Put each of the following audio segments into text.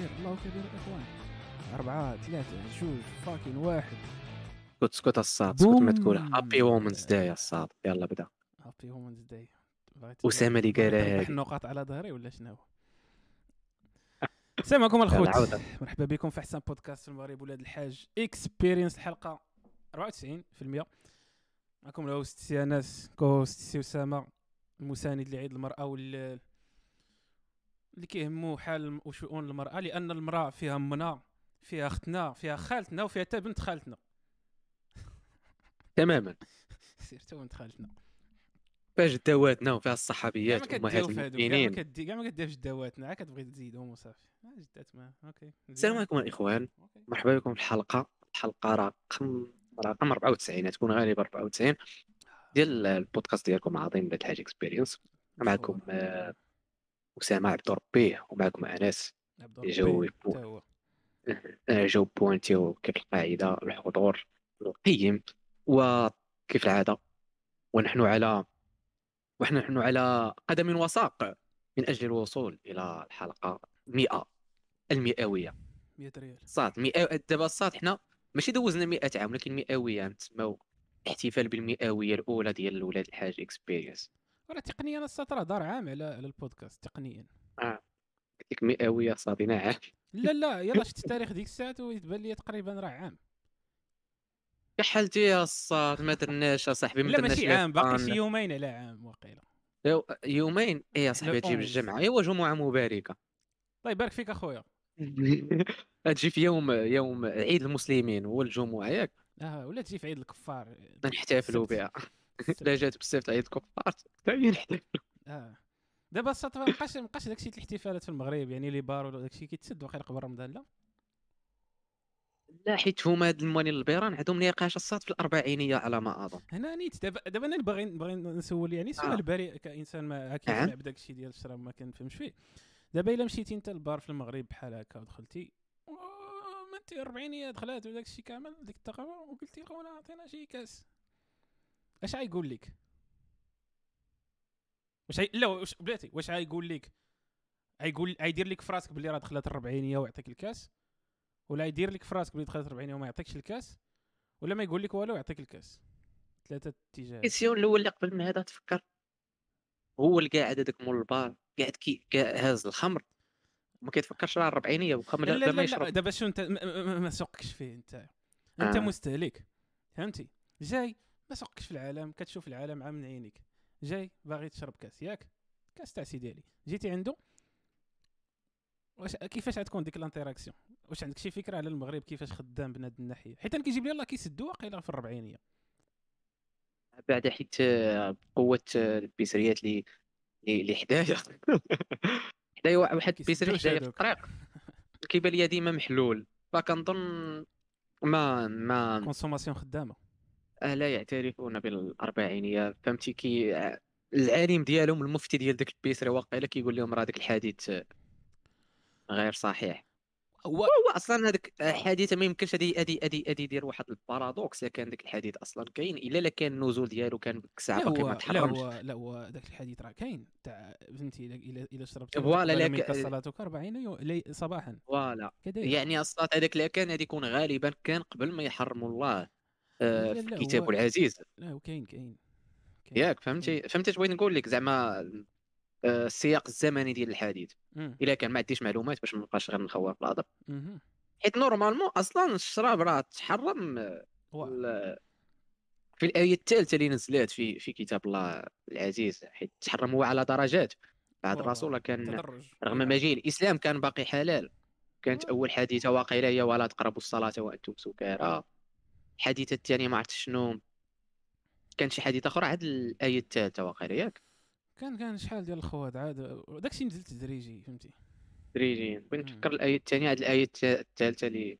كبير الله كبير الإخوان. أربعة ثلاثة جوج fucking واحد. اسكت اسكت الصاط اسكت ما تقول. Happy Women's Day الصاط. يلا بدا. Happy Women's Day أسامة اللي قالها هذه. النقاط على ظهري ولا شنو؟ السلام عليكم الخوت. مرحبا بكم في أحسن بودكاست في المغرب ولاد الحاج. Experience الحلقة 94% معكم ال host سي انس co-host سي أسامة المساند لعيد المرأة وال اللي كيهمو حال وشؤون المرأة لأن المرأة فيها امنا فيها اختنا فيها خالتنا وفيها حتى بنت خالتنا. تماما. سيرتو بنت خالتنا. فيها جداواتنا وفيها الصحابيات امهات المؤمنين. كاع ما كدير في جداواتنا عا كتبغي تزيدهم وصافي. آه، جدات ما okay السلام عليكم الاخوان. مرحبا بكم في الحلقة. الحلقة رقم رقم 94 تكون غالبا 94 ديال البودكاست ديالكم عظيم ولاد الحاج Experience معكم اسامه عبد ربي ومعكم انس آه، جو بوينتي كيف القاعدة الحضور القيم وكيف العادة ونحن على ونحن نحن على قدم وساق من أجل الوصول إلى الحلقة 100 المئوية. 100 ريال. صاد 100 دابا صاد حنا ماشي دوزنا 100 عام ولكن مئوية نتسماو احتفال بالمئوية الأولى ديال ولاد الحاج اكسبيرينس راه تقنيا السطر راه دار عام على على البودكاست تقنيا. قلت لك مئويه صادينا عام لا لا يلا شفت التاريخ ديك الساعة ويتبان لي تقريبا راه عام. يا حالتي يا صاد ما درناش اصاحبي ما لا درناش ماشي لا عام باقي. شي يومين على عام وقيلا يو- يومين؟ إيه يا صاحبي لو تجيب 11. الجمعة. أيوا جمعة مباركة. الله يبارك فيك أخويا. تجي في يوم يوم عيد المسلمين هو الجمعه ياك. آه ولا تجي في عيد الكفار. نحتفلوا. بها. لا جات بالسبت عيد الكفار حتى؟ آه. دابا الصاط مابقاش مابقاش داكشي الاحتفالات في المغرب يعني les bars ولا داكشي كيتسد واقيلا قبل رمضان لا؟ لا حيت هما هاد الموانين البيران عندهم نقاش الصاط في الأربعينية على ما أظن. هنا نيت دابا دابا أنا باغي باغي نسول يعني سؤال آه. بريء كإنسان ما كيف نعم. لعب داكشي ديال الشراب ما كنفهمش فيه. دابا إلا مشيتي أنت للبار في المغرب بحال هكا ودخلتي ما أنت 40 دخلات وداك الشيء كامل ديك الثقافه وقلتي خونا عطينا شي كاس. اش غايقول لك واش هي... لا واش بلاتي واش غايقول لك غايقول غايدير لك في راسك بلي راه دخلت الربعينية ويعطيك الكاس؟ ولا يدير لك في راسك بلي دخلت الربعينية وما يعطيكش الكاس؟ ولا ما يقول لك والو يعطيك الكاس؟ ثلاثة اتجاهات. ال question الأول اللي قبل ما هذا تفكر. هو اللي قاعد هذاك مول البار قاعد كي هاز الخمر. ما كيتفكرش راه الربعينية وخا لا لا لا, دابا شو انت ما سوقكش فيه انت. انت آه. مستهلك. فهمتي؟ جاي ما سوقكش في العالم كتشوف العالم عام من عينيك. جاي باغي تشرب كاس ياك؟ كاس تاع سيدي علي. جيتي عنده واش كيفاش غتكون ديك ال interaction؟ واش عندك شي فكرة على المغرب كيفاش خدام من هذه الناحية؟ حيت أنا كيجيب لي الله كيسدوا واقيلا في الربعينية. بعد حيت بقوه البيسريات اللي اللي حدايا. حدايا وا- واحد البيسري حدايا في. الطريق. كيبان لي ديما محلول. فكنظن ما ما consommation خدامة. لا يعترفون بالاربعينيه فهمتي كي آه، العالم ديالهم المفتي ديال داك البيسري واقيلا كيقول لهم راه داك الحديث آه، غير صحيح. هو هو أصلا هذاك الحديث ما يمكنش هادي هادي هادي هادي يدير واحد ال paradoxe الا كان داك الحديث أصلا كاين إلا لا كان النزول ديالو كان ديك الساعة لا باقي ما لا تحرمش. هو لا هو داك الحديث راه كاين. تاع فهمتي إلا إلا شربت voilà، لك- صلاتك 40 يو- لي- صباحا. voilà. يعني أصلا هذاك لا كان غادي يكون غالبا كان قبل ما يحرموا الله. آه، لا، في كتابه هو- العزيز لا هو كاين. ياك فهمتي فهمتي بغيت نقول لك زعما آه، السياق الزمني ديال الحديث. إلا كان ما عنديش معلومات باش ما نبقاش غير نخور في الهضرة. حيت normalement أصلا الشراب راه تحرم آه، في الآية الثالثة اللي نزلت في في كتاب الله العزيز حيت تحرم هو على درجات بعد الرسول كان رغم. مجيء الإسلام كان باقي حلال كانت. أول حديثة واقيلا هي ولا تقربوا الصلاة وأنتم سكارى الحديثة الثانية ما عرفت شنو كان شي حديث آخر عاد الآية الثالثة واقيلا ياك كان كان شحال ديال الخوات عاد داكشي نزل تدريجي فهمتي؟ تدريجيا بغيت. نفكر الآية الثانية عاد الآية الت- الثالثة اللي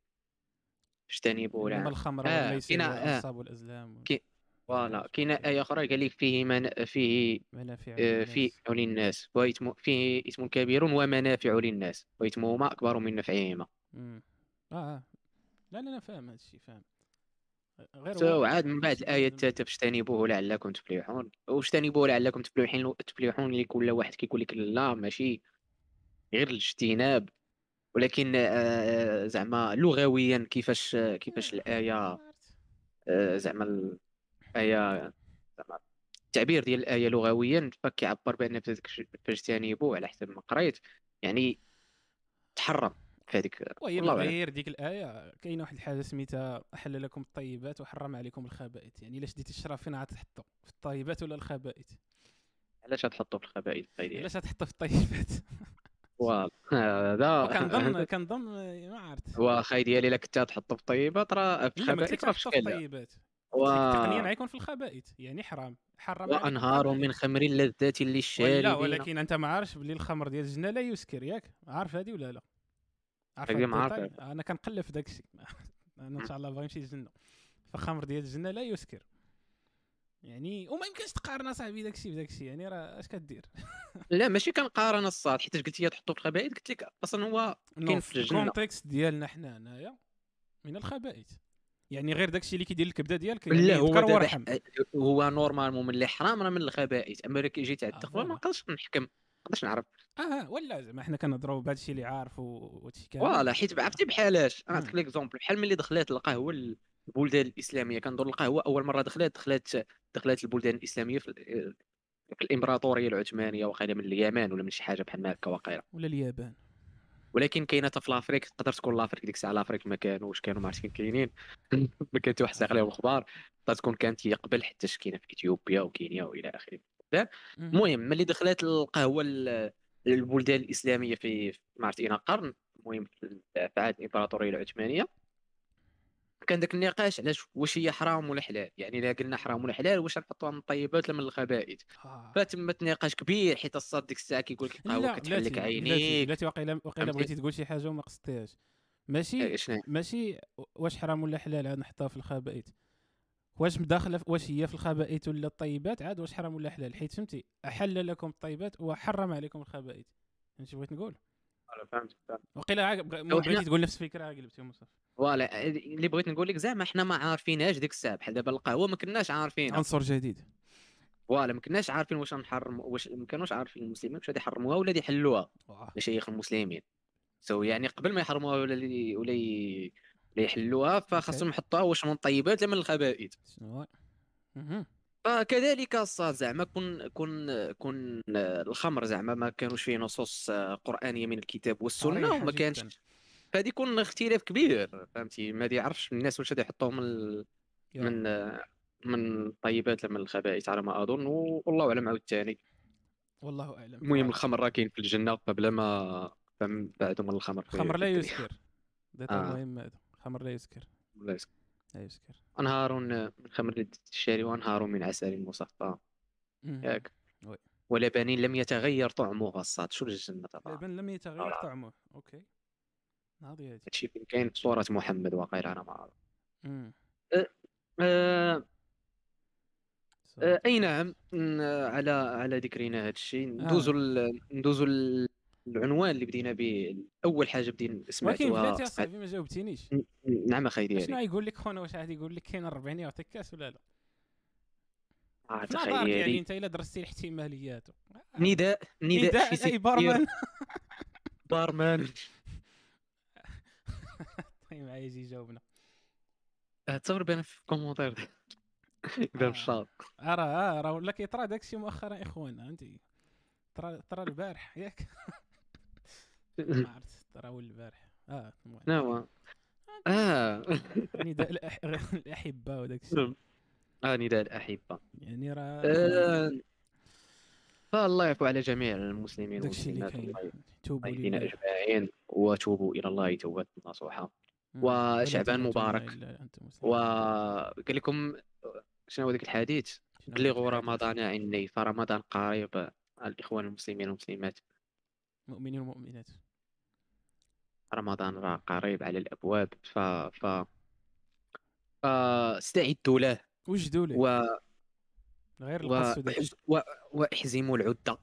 اجتنبوا العام الخمر آه، والميسر آه. والأنصاب والأزلام كي- voilà. كاينة آية أخرى قال لك فيه من فيه منافع آه، في للناس ويتم فيه اسم كبير ومنافع للناس وإثمهما أكبر من نفعهما. آه آه. لا لا لا فاهم هذا الشيء فاهم. غير so عاد من بعد الآية الثالثة فاجتنبوه لعلكم تفلحون. واجتنبوه لعلكم تفلحون تفلحون اللي كل واحد كيقول لك لا ماشي. غير الاجتناب. ولكن آه، زعما لغويا كيفاش كيفاش الآية آه، زعما الآية زعما التعبير ديال الآية لغويا فكيعبر بان فاجتنبوا على حسب ما قريت. يعني تحرم. في هذيك وهي والله. غير. ديك الآية كاينة واحد الحاجة سميتها أحل لكم الطيبات وحرم عليكم الخبائث. يعني الا شديتي الشرف فين غتحطو في الطيبات ولا الخبائث؟ علاش غتحطوا في الخبائث؟ ديالي علاش غتحطو في الطيبات؟ هذا وكنظن كنظن ما عرفت. واخاي ديالي إلا كنت تحطوا في الطيبات راه في لا الخبائث راه في الطيبات. و... تقنيا غيكون في الخبائث. يعني حرام. حرم عليكم وأنهار. من خمر لذات للشاربين. ولكن أنت ما عارفش بلي الخمر ديال الجنة لا يسكر ياك؟ عارف هذه ولا لا؟ أنا كنقلب في داك الشيء أنا إن شاء الله باغي نمشي للجنة. فالخمر ديال الجنة لا يسكر. يعني وما يمكنش تقارن صاحبي داك الشيء بداك الشيء يعني راه اش كدير؟ لا ماشي كنقارن الساط. حيت قلت لي تحطوا في الخبائث قلت لك أصلا هو كاين في الجنة. ال contexte ديالنا حنا هنايا من الخبائث. يعني غير داك الشيء اللي كيدير الكبدة ديالك لا يعني هو ح- هو normalement من اللي حرام راه من الخبائث. اما جيت على آه، التقوى ما. نقدرش نحكم. نقدرش نعرف؟ آه ولا زعما حنا كنهضروا بهذا الشيء اللي عارف وهادشي كامل. voilà حيت عرفتي بحالاش مم. نعطيك l'exemple. بحال ملي دخلات القهوة البلدان الإسلامية. كنظن القهوة أول مرة دخلت دخلت دخلت البلدان الإسلامية في ال- في الإمبراطورية العثمانية وقيله من اليمن ولا من شي حاجة بحال هكا وقيله ولا اليابان. ولكن كاينة حتى في l'Afrique تقدر تكون l'Afrique ديك الساعة l'Afrique ما كانوش كانوا ما عرفت فين كاينين. ما كانت واحد عليهم الاخبار تقدر تكون كانت هي قبل حتى كاينة في إثيوبيا وكينيا وإلى آخره. مهم. المهم ملي دخلت القهوه ال- للبلدان الإسلامية في ما عرفت اين قرن المهم في عهد الإمبراطورية العثمانية. كان ذاك النقاش علاش واش هي حرام ولا حلال. يعني إلا قلنا حرام ولا حلال واش نحطوها من الطيبات ولا من الخبائث آه. فتمت نقاش كبير حيت الصاد ديك الساعة كيقول لك القهوة لا كتحل لك عينيك. بلاتي واقيلا واقيلا؟ بغيتي تقول شي حاجة وما قصدتيهاش ماشي آه، شنو؟ ماشي واش حرام ولا حلال نحطها في الخبائث. واش مداخلة واش هي في الخبائث ولا الطيبات؟ عاد واش حرام ولا حلال؟ حيت فهمتي أحل لكم الطيبات وحرم عليكم الخبائث. فهمتي بغيت نقول؟ فهمت فهمت. وقيلا بغيتي تقول نفس الفكرة قلبتي مصطفى. voilà اللي بغيت نقول لك زعما حنا ما عارفينهاش ديك الساعة بحال دابا القهوة ما كناش عارفينها. عنصر جديد. voilà ما كناش عارفين واش نحرم واش ما كانوش عارفين المسلمين واش غادي يحرموها ولا غادي يحلوها. مشايخ المسلمين. so يعني قبل ما يحرموها ولا ولا يحلوها فخاصهم يحطوها واش من الطيبات لا من الخبائث. فكذلك الساط زعما كون كون كون الخمر زعما ما كانوش فيه نصوص قرآنية من الكتاب والسنة وما كانش. فهذه يكون اختلاف كبير فهمتي ما يعرفش الناس واش غادي يحطوهم من ال- يا. من من الطيبات من الخبائث على ما أظن والله أعلم عاوتاني والله أعلم المهم الخمر راه كاين في الجنة قبل ما فهم بعد من الخمر الخمر لا. يسكر ديتا آه. مهم هذا الخمر لا يسكر لا يسكت. لا يسكر انهار من خمر الشاري وانهار من عسل مصفى. ياك. ولبن لم يتغير طعمه الساط شو الجنه طبعا؟ لبن لم يتغير آه. طعمه. okay. هذه هذه هادشي فين كاين في سوره محمد وقيل أنا ما عارف. آه. آه، أي نعم. على على ذكرنا هذا الشيء ندوزو ندوزو العنوان اللي بدينا به أول حاجة بدينا ولكن سمعتوها بلاتي أصاحبي ما جاوبتينيش. نعم أخي شنو ديالي يقول لك خونا واش غادي يقول لك كاين 40 يعطيك كاس ولا لا؟ في أخي نظرك يعني أنت إلا درستي الاحتماليات. نداء نداء نداء أي بارمان. بارمان. طيب معايا يجي يجاوبنا. آه، تصور بأن في كومونتير بان آه. الشاط راه آه، راه ولا كيطرا داكشي مؤخرا إخوانا فهمتي طرا طرا البارح ياك. ما عرفت هو البارح آه نعم آه نداء الأح- الأحبة وداك الشيء. آه نداء الأحبة. يعني راه آه، فالله يعفو على جميع المسلمين والمسلمات توبوا لله. أجمعين وتوبوا إلى الله توبة نصوحة. وشعبان مبارك. وقال لكم شنو هو ذاك الحديث؟ بلغوا هذاك؟ رمضان عني فرمضان قريب الإخوان المسلمين والمسلمات. مؤمنين ومؤمنات. رمضان راه قريب على الأبواب ف ف فاستعدوا له. وجدوا لي و... غير و... القص و... وأحزموا العدة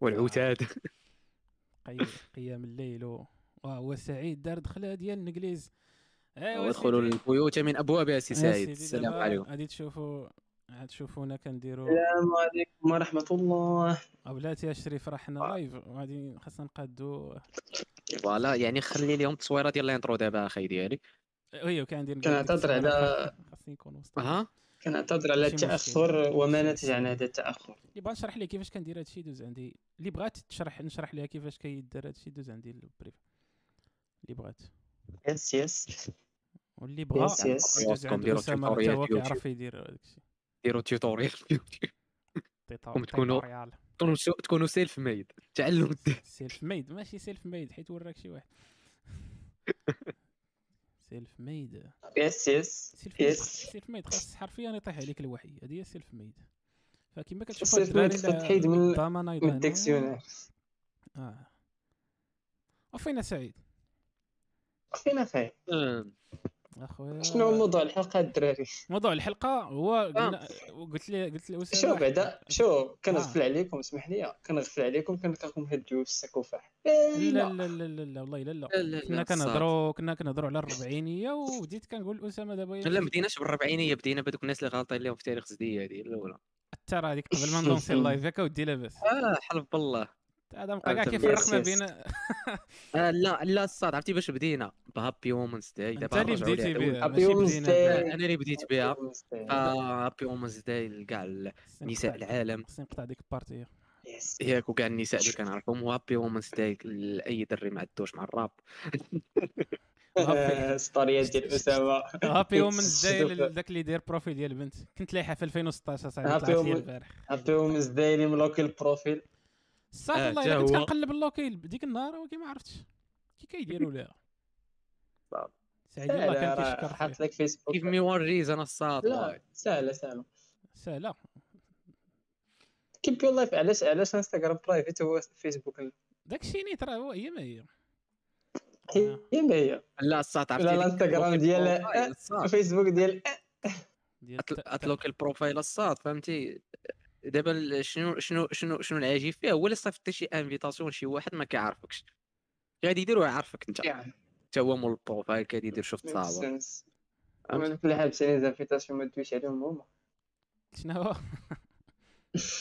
والعتاد. قي- قيام الليل و- وهو سعيد دار دخله ديال الإنجليز. ايوا وادخلوا سيدي. البيوت من ابوابها سي آه سعيد. السلام عليكم. غادي تشوفوا عاد تشوفونا كنديروا. السلام عليكم ورحمة الله. بلاتي اشريف راه حنا live وغادي خاصنا نقادو. voilà يعني خلي لهم التصويره ديال ال intro دابا أخي ديالي. oui وكان ندير كنعتذر على- خاصني يكون وسط أها. كنعتذر على. التاخر وما نتج عن هذا التأخر. اللي بغى نشرح ليه كيفاش كندير هادشي دوز عندي. اللي بغات تشرح نشرح ليها كيفاش كيدار هادشي دوز عندي ال privé اللي بغات. yes yes واللي. يدوز عند ديروا أسامة حتى هو. كيعرف يدير هادشي ديروا tutorial كم تكونوا- tutorial. تكونوا self made تعلم self made ماشي self made حيت وراك شي واحد. self made yes yes self made yes self made خاص حرفيا يطيح عليك الوحي. هذه هي self made فكما كتشوف ال self made تحيد من ال dictionnaire. آه. وفينا سعيد. فينا خير أخويا. شنو هو موضوع الحلقة الدراري؟ موضوع الحلقة هو قلنا قلت لي قلت لي شو بعدا شو كنغفل آه. عليكم اسمح لي. كنغفل عليكم كنلقاكم هديو في السكوفاح لا لا لا لا لا, لا والله لا لا. كنا كنهضروا كنا كنهضروا على الربعينية وبديت كنقول أسامة دابا لا ما بديناش بالربعينية بدينا بهذوك الناس اللي غالطين لهم في تاريخ زديه هذه الأولى. ترى هذيك قبل ما نلونسي اللايف ياك ودي لاباس. آه حلف بالله هذا بقى كاع آه، كيفرق ما yes, yes. بين آه لا لا الساط عرفتي باش بدينا؟ ب Happy Women's Day أنت دابا اللي بديتي. بها Happy Women's Day. أنا اللي بديت بها آه. Happy Women's Day لكاع نساء العالم. خصني نقطع ديك ال partie. yes ياك وكاع النساء اللي كنعرفهم و Happy Women's Day لأي دري ما عندوش مع الراب. happy ستوريات ديال أسامة. Happy Women's Day. داك اللي داير profil ديال البنت. كنت لايحة في 2016 صاحبي happy طلعت لي women- البارح. هابي وومنز داي اللي ملوكي البروفيل. صافي آه، والله الا كنت. كنقلب اللوكيل ديك النهار ولكن ما عرفتش كي كيديروا ليها. سعيد الله كان كيشكر حاط لك فيسبوك. كيف مي وان ريزن الصاد لا سهلة سهلة. سهلة. كيب يور لايف علاش علاش انستغرام برايفت هو فيسبوك؟ داك الشيء نيت راه هو هي ما هي. هي ما هي. لا الصاد عرفتي الانستغرام ديال بروفايل الصاد. فيسبوك ديال ديال أتل- الت- اتلوك ال profile الصاد فهمتي؟ دابا شنو شنو شنو شنو العجيب فيه هو اللي صيفط شي invitation شي واحد ما كيعرفكش. غادي يدير ويعرفك أنت. حتى هو مول ال profile كادي يدير شوف تصاور هما دوك اللي حابسين invitations ما دويش عليهم هما. شنو؟ هو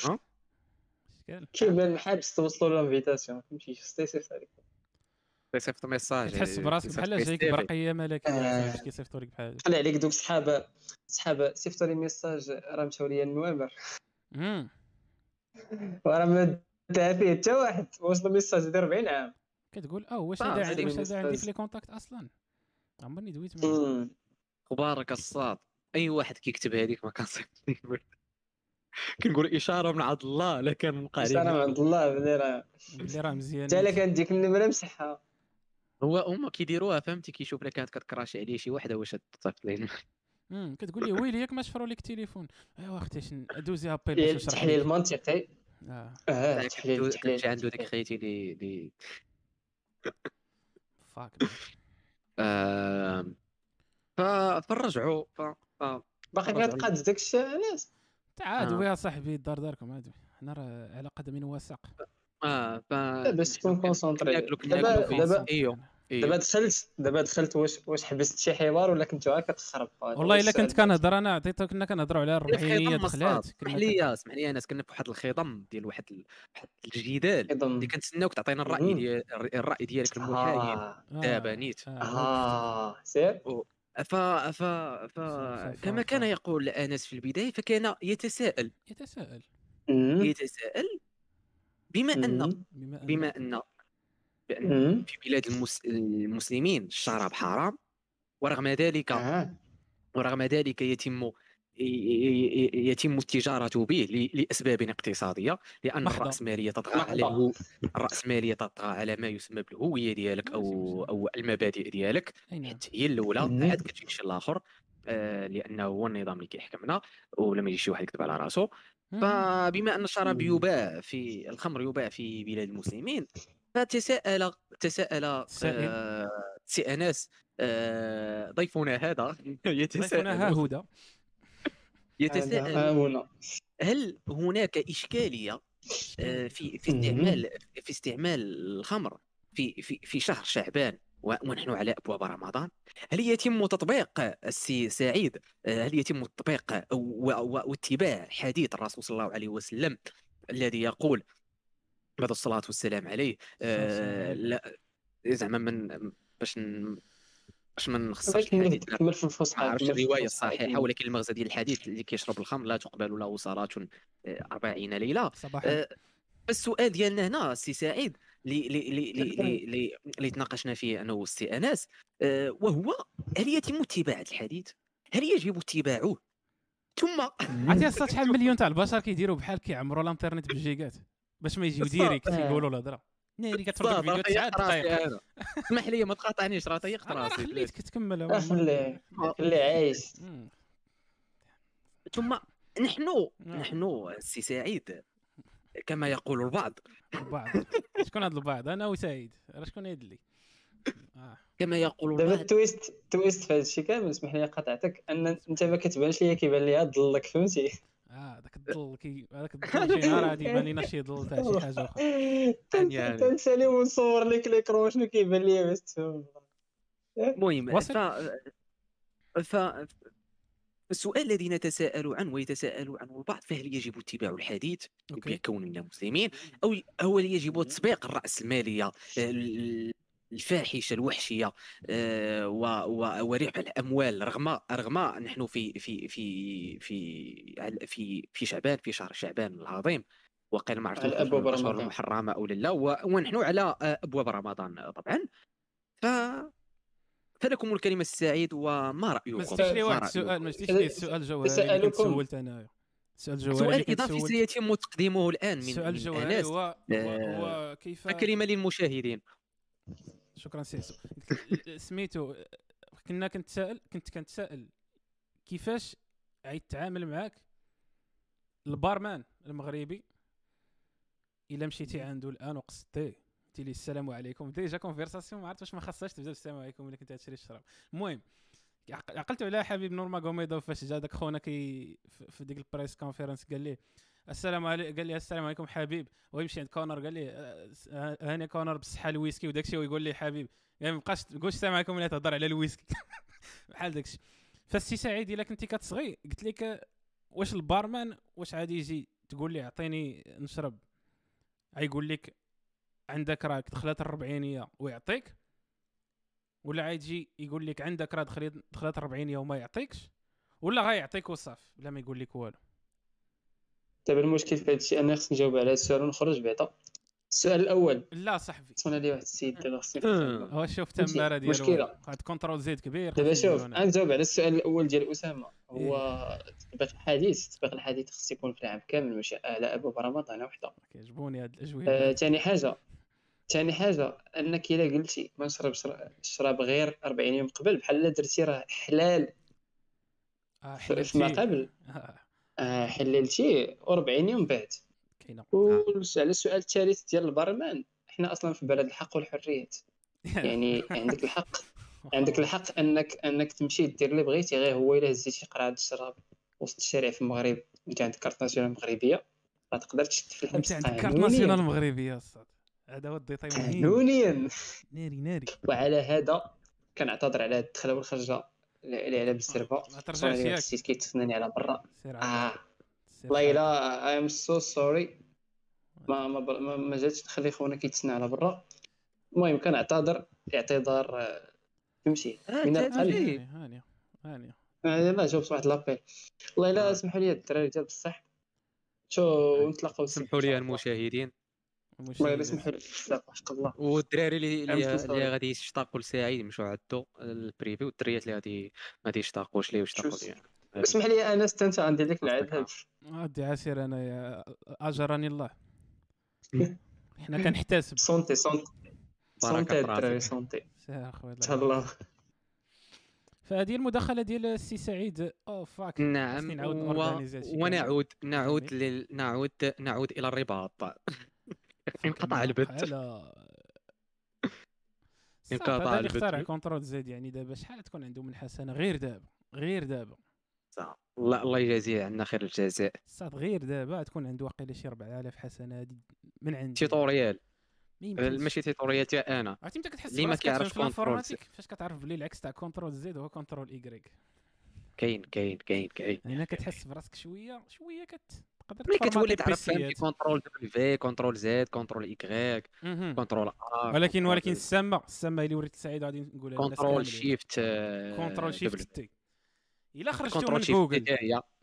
ها؟ كيبان حابس توصلوا l'invitation فهمتي؟ ستيسيف عليك. صيفط message تحس براسك بحال جايك برقية ملكيه آه. باش كيصيفطوا لك بحال. خلي عليك دوك صحابه صحابه صيفطوا لي message راه مشاو ليا النوامر. وراه ما دعا فيه حتى واحد. وصل message ديال 40 عام كتقول آه واش هذا عندي واش هذا عندي. في les contacts أصلا؟ عمرني دويت معاه. مم. خبارك الصاد. أي واحد كيكتب هذيك ما كنصيفط كنقول إشارة من عند الله لا كان نبقى سلام عليه عند الله بلي راه. اللي راه مزيان. حتى إلا كان ديك النمره مسحها هو هما كيديروها فهمتي؟ كيشوف لك كانت كتكراشي عليه شي وحدة واش تصيفط ليه أمم، كتقول لي ويلي ياك ما شفروا لك التليفون ايوا أختي شن دوزي ابيل باش نشرح التحليل المنطقي آه. آه التحليل التحليل عنده ديك خيتي اللي اللي فاك آم، ف فرجعوا ف ف- باقي رجعوا كتقاد داك الشيء علاش؟ تعال آه. ويا صاحبي الدار داركم عاد حنا راه على قدم وساق آه ف لا باش تكون concentré. دابا دابا أيوه دابا دخلت دابا دخلت واش واش حبست شي حوار ولا كنت غير كتخرب والله إلا كنت. كنهضر أنا عطيتك كنا كنهضروا على الربعينيه دخلات اسمح لي اسمح لي انس كنا في واحد الخضم ديال واحد واحد الجدال اللي كنتسناوك تعطينا الرأي. ديال الراي ديالك المحايد. آه. آه، دابا نيت. آه، آه. سير؟ ف ف ف كما كان يقول أنس في البداية فكان يتساءل. يتساءل. يتساءل بما ان مم. بما أن- بما أن بأن مم. في بلاد المس... المسلمين الشراب حرام ورغم ذلك آه ورغم ذلك يتم يتم التجارة به ل- لأسباب اقتصادية لأن. الرأسمالية تطغى. على. الرأسمالية تطغى على ما يسمى بالهوية ديالك أو أو المبادئ ديالك حتى هي الأولى. عاد كتجي شي الآخر آه، لأنه هو النظام اللي كيحكمنا ولما يجي شي واحد يكذب على راسو مم. فبما أن الشراب. يباع في الخمر يباع في بلاد المسلمين فتساءل تساءل. آه، سي انس آه، ضيفنا هذا. يتساءل. هدى يتساءل. هنا هل هناك إشكالية آه، في في استعمال في استعمال الخمر في في في شهر شعبان و- ونحن على أبواب رمضان؟ هل يتم تطبيق السي سعيد؟ هل يتم تطبيق واتباع حديث الرسول صلى الله عليه وسلم الذي يقول بعد الصلاة والسلام عليه آه،. لا زعما من باش ن... باش ما نخسرش الحديث الفصحى ما عرفتش الرواية الصحيحة. ولكن المغزى ديال الحديث اللي كيشرب الخمر لا تقبل له صلاة آه، أربعين ليلة صباحا آه، السؤال ديالنا هنا سي سعيد اللي اللي اللي اللي تناقشنا فيه أنا والسي انس آه، وهو هل يتم اتباع الحديث؟ هل يجب اتباعه؟ ثم عرفتي شحال مليون تاع البشر كيديروا بحال كيعمروا الانترنت بالجيجات باش ما يجيو. direct آه. يقولوا الهضره ناري كتفرج فيديو راسي دقائق اسمح لي ما تقاطعنيش راه طيقت راسي خليتك تكمل خليه خليه عايش. ثم نحن نعم. نحن سي سعيد كما يقول البعض. البعض. شكون هذا البعض؟ أنا وسعيد. راه شكون يدلي آه. كما يقول دابا ال twist ال twist في هذا الشيء كامل اسمح لي قطعتك أن أنت ما كتبانش ليا كيبان ليا ضلك فهمتي؟ آه داك الظل كي هذاك الظل شي نهار غادي يبان لينا شي ظل تاع شي حاجة أخرى يعني. تنسالي ونصور لك l'écran شنو كيبان ليا باش تفهم المهم. ف ف السؤال الذي نتساءل عنه ويتساءل عنه البعض فهل يجب اتباع الحديث بكوننا مسلمين أو أو هل يجب تطبيق الرأسمالية؟ ال- الفاحشة الوحشية آه، و- و- وربح الأموال رغم رغم نحن في في في في في في شعبان في شهر شعبان العظيم وقيل ما عرفت على نخرج من أبواب الاشهر رمضان. المحرمه أو لا و- ونحن على أبواب رمضان طبعا ف فلكم الكلمة السعيد وما ما رايكم زدتيش لي واحد؟ السؤال ما زدتيش لي السؤال الجوهري اللي. سولت انايا السؤال الجوهري اللي سؤال إضافي سيتم تقديمه الآن من الجوهري انس هو هو, آه، هو كيف كلمه للمشاهدين شكرا سيسو. سميتو كنا كنتسائل كنت كنتسائل كيفاش غيتعامل معاك ال barman المغربي إلا مشيتي عنده الآن وقصدتيه قلتي لي السلام عليكم. déjà conversation ما عرفت واش ما خاصهاش تبدا بالسلام عليكم إلا كنت تشري الشراب. المهم عق- عقلت على حبيب نورماغوميدوف فاش جا داك خونا كي في- ديك ال press conference قال لي السلام عليكم قال لي السلام عليكم حبيب. ويمشي عند كونر قال لي آه، آه، هاني كونر بصحة الويسكي وداك الشيء ويقول لي حبيب. يعني ما بقاش تقولش السلام عليكم الا تهضر على الويسكي. بحال داك الشيء. فالسي سعيد إلا كنتي كتصغي قلت لك واش ال barman واش عادي يجي تقول لي اعطيني نشرب؟ غيقول لك عندك راك دخلت الربعينية ويعطيك ولا غيجي يقول لك عندك راه دخلت دخلت وما يعطيكش ولا غيعطيك وصافي بلا ما يقول لك والو. دابا المشكل في هذا الشيء أنا خصني نجاوب على هذا السؤال ونخرج بعدا السؤال الأول لا صاحبي صونا لي واحد السيد دابا خصني. نفهم. هو شوف؟ تماره ديالو مشكلة. واحد contrôle Z كبير دابا شوف. غنجاوب على السؤال الأول ديال أسامة هو تطبيق الحديث تطبيق الحديث خص يكون في العام كامل ماشي على ابواب رمضان وحده كيعجبوني هاد الأجوبة ثاني حاجة ثاني حاجة أنك إلا قلتي ما نشربش الشراب غير 40 يوم قبل بحال لا درتي راه حلال آه، في- فيما. قبل آه، حللتي و40 يوم بعد. كاينة. وعلى السؤال الثالث ديال البرمان إحنا أصلا في بلد الحق والحريات. يعني عندك الحق. عندك الحق انك أنك تمشي دير اللي بغيتي غير هو إلا هزيتي قرعه الشراب وسط الشارع في المغرب. وإنت عندك carte nationale مغربية راه تقدر تشد في الحبس انت عندك carte. nationale مغربية الصاد هذا هو ال détail قانونيا. ناري ناري. وعلى هذا كنعتذر على الدخله والخرجة. اللي على بالزربه ما ترجعش ياك السيد كيتسناني على برا. آه. والله. إلا I am so sorry ما ما بر- ما, ما جاتش نخلي خونا كيتسنى على برا. المهم كنعتذر اعتذار آه، تمشي. من القلب. هانيه هانيه هانيه آه، لا جاوبت واحد لابيل والله الا آه. سمحوا لي الدراري ديال بصح شو نتلاقاو سمحوا لي المشاهدين. بزاف حق الله. والدراري اللي اللي, غادي يشتاقوا لسعيد يمشوا عدو البريفي والدريات اللي غادي ما غادي يشتاقوش ليه ويشتاقوا. ليه اسمح لي أنا انت عندي ديك. العاد غادي عسير أنا يا اجرني الله. حنا كنحتسب سونتي سونتي سونتي الدراري. سونتي سير أخويا الله تهلا فهذه المداخلة ديال السي سعيد. أو فاك نعم و... ونعود نعود لل... نعود نعود إلى الرباط. انقطع البث انقطع البث. اخترع كونترول زد يعني دابا. شحال تكون عنده من حسنه غير دابا غير دابا. الله الله يجازيه عنا خير الجزاء. صاد غير دابا تكون عنده واقيلا شي 4000 حسنة هادي من عندي. tutorial. ماشي tutorial تاع أنا. عرفتي متى كتحس اللي ما كيعرفش l'informatique؟ فاش كتعرف بلي العكس تاع contrôle Z هو contrôle Y كاين كاين كاين كاين. هنا كتحس براسك شوية شوية تقدر ملي كتولي تعرف. contrôle W contrôle Z contrôle Y. contrôle R ولكن ولكن السامة السامة اللي وريت سعيد غادي نقولها للناس contrôle. shift Control Shift T إلا خرجتو من جوجل.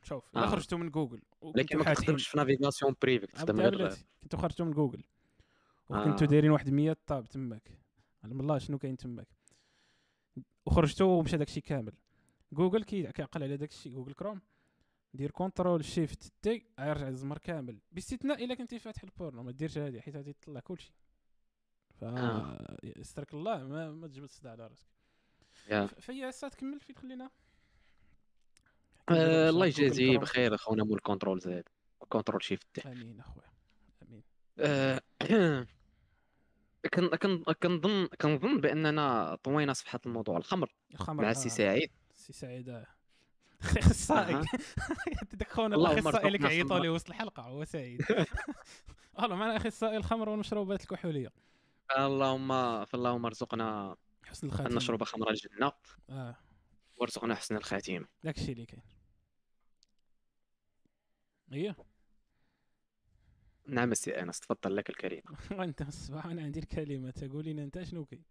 شوف إلا آه. خرجتو من جوجل لكن ما كتخدمش في navigation privée كتخدم غير كنتو خرجتو من جوجل وكنتو آه. دايرين واحد 100 tab تماك. علم الله شنو كاين تماك. وخرجتو ومشى داكشي كامل. جوجل كي- كيعقل على داكشي جوجل كروم دير Control Shift T غيرجع الزمر كامل باستثناء إلا كنتي فاتح البورنو ما ديرش هادي حيت غادي تطلع كلشي ف آه. استرك الله ما, ما تجبد الصداع على راسك يا. ف- فهي هسه تكمل فين خلينا آه، الله يجازيه. بخير أخونا مول Control Z Control Shift آمين أخويا آمين آه، كن كن كنظن كنظن بأننا طوينا صفحة الموضوع الخمر الخمر مع آه. السي سعيد سي سعيد آه. أخصائي. اللهم الأخصائي كيعيطوا صبر. ليه وسط الحلقة هو سعيد. أهلا معنا أخصائي الخمر والمشروبات الكحولية. اللهم فاللهم ارزقنا حسن أن الخاتمه نشرب خمر الجنة. آه. وارزقنا حسن الخاتمه داك الشيء اللي كاين هي نعم السي أنس تفضل لك الكلمة. وأنت الصباح أنا عندي الكلمة تقول لنا أنت شنو كاين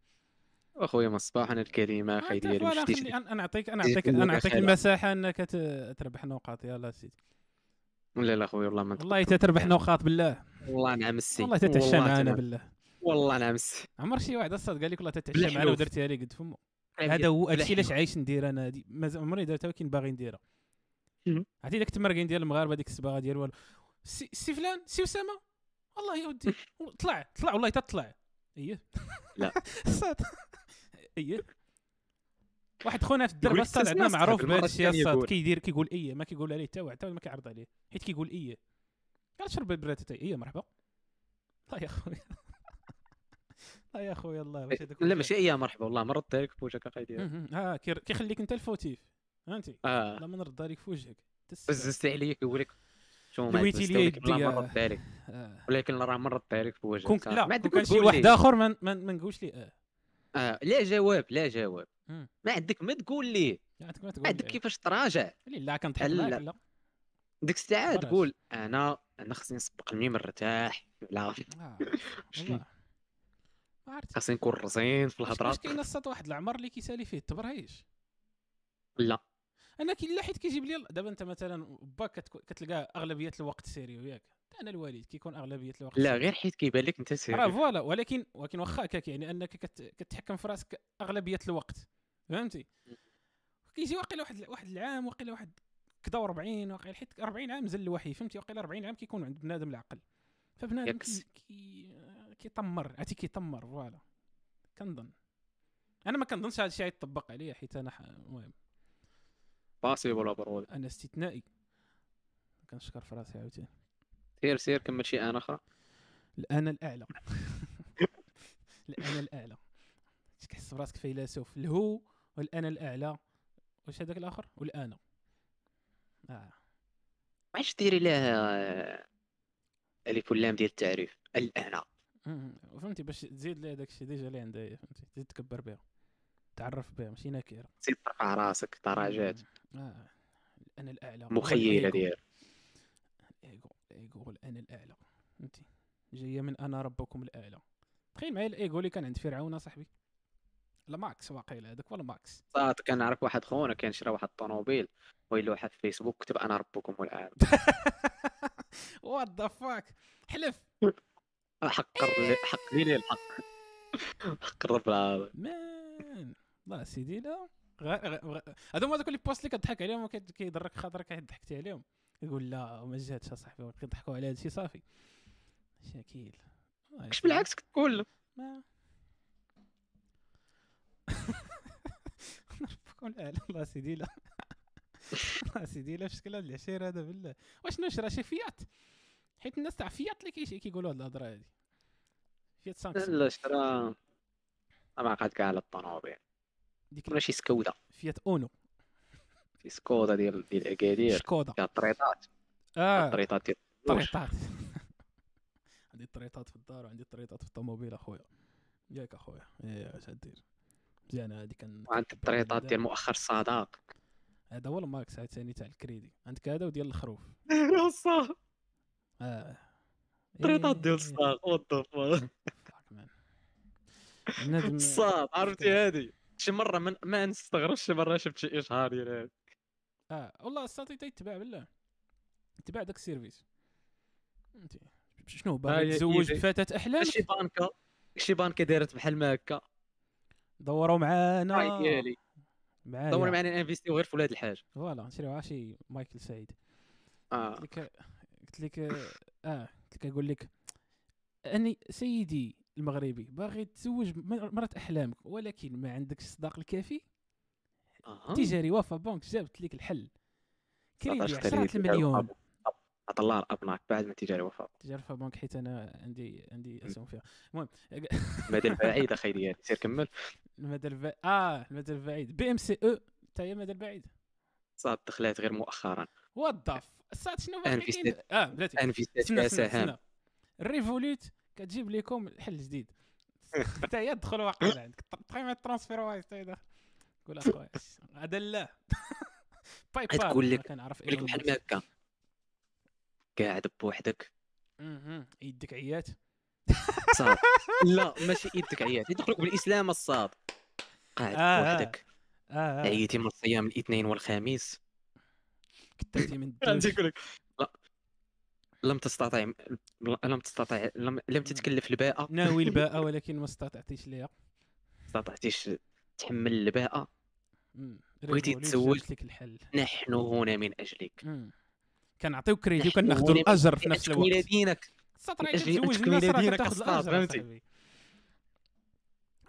أنا الكلمة أخي أنت ديالي أنا أنا نعطيك أنا إيه، نعطيك كلك أنا نعطيك خير. المساحة إنك تربح نقاط يلا سيدي. لا لا اخويا والله ما والله. تتربح نقاط بالله. والله نعم السي والله تتعشى معنا نعم. بالله. والله نعم السي عمر شي واحد أصلا قال لك والله تتعشى معنا بالحلوف. ودرتيها لي قد فمو. هذا هو هادشي علاش عايش ندير أنا؟ هادي مازال عمري درتها ولكن باغي نديرها. عرفتي داك التمرقين ديال المغاربه ديك الصباغه ديال والو. سي, سي فلان سي أسامة؟ والله يا ودي. طلع طلع والله تطلع. إيه لا. إيه واحد خونا في الدرب الصاد عندنا معروف بهذا يقول. كيدير كيقول إيه ما كيقول عليه حتى واحد حتى ما كيعرض عليه حيت كيقول إيه قال شرب البراتتي إيه مرحبا لا يا خويا لا يا خويا الله واش هذاك لا. ماشي ايا مرحبا والله لك بوجهك أخي ديالي مهم. آه كيخليك أنت الفوتيف فهمتي آه لا ما نردها لك في وجهك. بززت عليا كيقول لك شو ما بززت لي يدي- عليك آه. ولكن راه ما ردت عليك في وجهك. لا ما كان شي واحد. آخر ما نقولش ليه آه آه لا جواب لا جواب. مم. ما عندك ما تقول لي. ما عندك. كيفاش تراجع. لا كنضحك لا. لا. ديك الساعة؟ تقول أنا أنا خصني نسبق الميم مرتاح. لا. آه. ما عرفت. خاصني نكون رزين في الهضره واش كاين الصاد واحد العمر اللي كيسالي فيه التبرهيش لا. أنا كي لا حيت كيجيب لي دابا أنت مثلا باك كتلقى أغلبية الوقت sérieux ياك. أنا الوالد كيكون أغلبية الوقت لا. غير حيت كيبان لك أنت راه سيري فوالا ولكن ولكن واخا هكاك يعني أنك كت- كتحكم في راسك أغلبية الوقت فهمتي؟ كيجي واقيلا واحد واحد العام واقيلا واحد كدا 40 واقيلا حيت 40 عام نزل الوحي فهمتي؟ واقيلا 40 عام كيكون عند بنادم العقل. فبنادم. كي كي كيطمر عرفتي كيطمر voilà. كنظن. أنا ما كنظنش هذا الشيء يطبق عليا حيت أنا المهم. passable برود أنا استثنائي. كنشكر في راسي عاوتاني. سير سير كمل شي أنا أخرى الانا الأعلى. الانا الأعلى. تحس براسك فيلسوف الهو والانا الأعلى. واش هذاك الآخر؟ والانا آه. ما عادش ديري له آه، ألف واللام ديال التعريف؟ الانا. فهمتي باش تزيد لي هذاك الشيء déjà اللي عندها هي، فهمتي؟ تزيد تكبر بها. تعرف بها ماشي نكرة. زيد ترفع راسك درجات آه. الانا الأعلى. مخيلة الإيجو. ديال الايجو الانا الأعلى. فهمتي؟ جاية من أنا ربكم الأعلى. تخيل معايا الايجو اللي كان عند فرعون صاحبي لا max واقيلا هذاك ولا max. صاد كنعرف واحد خونا كان شرا واحد الطوموبيل ويلوحها في فيسبوك كتب أنا ربكم الأعلى. what the fuck حلف. حق حق لي الحق. حق الرب العظيم man. لا سيدي لا. غ- غ- غ- هذو هما دوك les postes اللي كضحك عليهم وكيضرك خاطرك ضحكتي عليهم. يقول لا ما جاتش اصاحبي كيضحكوا على هادشي صافي. شاكيل اش بالعكس كتقول ما. ربكم الاعلى الله سيدي لا الله سيدي لا في شكل هاد العشير هذا بالله واش نشرى شي فيات. حيت الناس تاع فيات اللي كيش- كيقولوا هاد الهضرة هادي. فيات سانكسون لا شرا. ما كاع على الطوموبيل ديك ولا شي سكودا فيات أونو. شي سكودا ديال ديال اكادير شكودا فيها الطريطات آه الطريطات ديال الفلوس. طريطات عندي الطريطات في الدار وعندي الطريطات في الطوموبيل اخويا ياك اخويا إيه اش دير مزيان هادي كان وعند الطريطات ديال مؤخر الصداق هذا هو الماكس عاد ثاني تاع الكريدي عندك هذا وديال الخروف صح آه طريطات إيه، ديال الصداق وات ذا. بنادم الصاد عرفتي هذه شي مره من ما نستغرب شي مره شفت شي اشهار ديال هذا آه والله الساطي تيتباع بالله. تباع داك السيرفيس. فهمتي شنو باغي تزوج إيدي. بفتاة أحلامك؟ شي بانكا شي بانكا دارت بحال ما هكا؟ دوروا معانا. ديالي معايا. دور معنا انفيستيو غير في ولاد الحاج. فوالا نشريوها شي مايكل سعيد. آه. قلت لك قلت لك آه قلت لك أقول لك أسيدي المغربي باغي تزوج م- مرة أحلامك ولكن ما عندكش الصداق الكافي؟ آه. تجاري وفا بنك جابت لك الحل. كريدي 19 عشرة تجاري المليون أبو- عطا الله الابناك بعد ما تجاري وفاء تجاري وفا بنك حيت أنا عندي عندي أسهم فيها. المهم مدى البعيد أخي ديالي سير كمل. المدى البعيد آه المدى البعيد. بي إم سي أو حتى هي المدى البعيد. صاد دخلات غير مؤخرا. what الساعات شنو باقي؟ آه بلاتي. سهام. استنى الريفولوت كتجيب لكم الحل جديد. حتى هي تدخل واقيلا عندك. تقييم الترانسفير وايز حتى هي داخل. قول اخويا هذا لا باي بال تقول لك- كنعرف يقول لك بحال هكا قاعد بوحدك. يدك عيات. صاد لا ماشي يدك عيات. يدخلك بالاسلام الصاد. قاعد آه، آه. بوحدك. آه آه. عييتي من صيام الاثنين والخميس. كتبتي من الدوش. لا. لم تستطع لم تستطع لم, لم تتكلف الباءة. ناوي الباء ولكن ما استطعتيش ليها. استطعتيش تحمل الباءة. بغيتي ريفولوت تزوج؟ جابت لك الحل؟ نحن هنا من أجلك. كنعطيو كريدي وكناخذوا الأجر في نفس الوقت. إلى دينك أن تزوج تكمل الناس راه كتاخذ الأجر فهمتي؟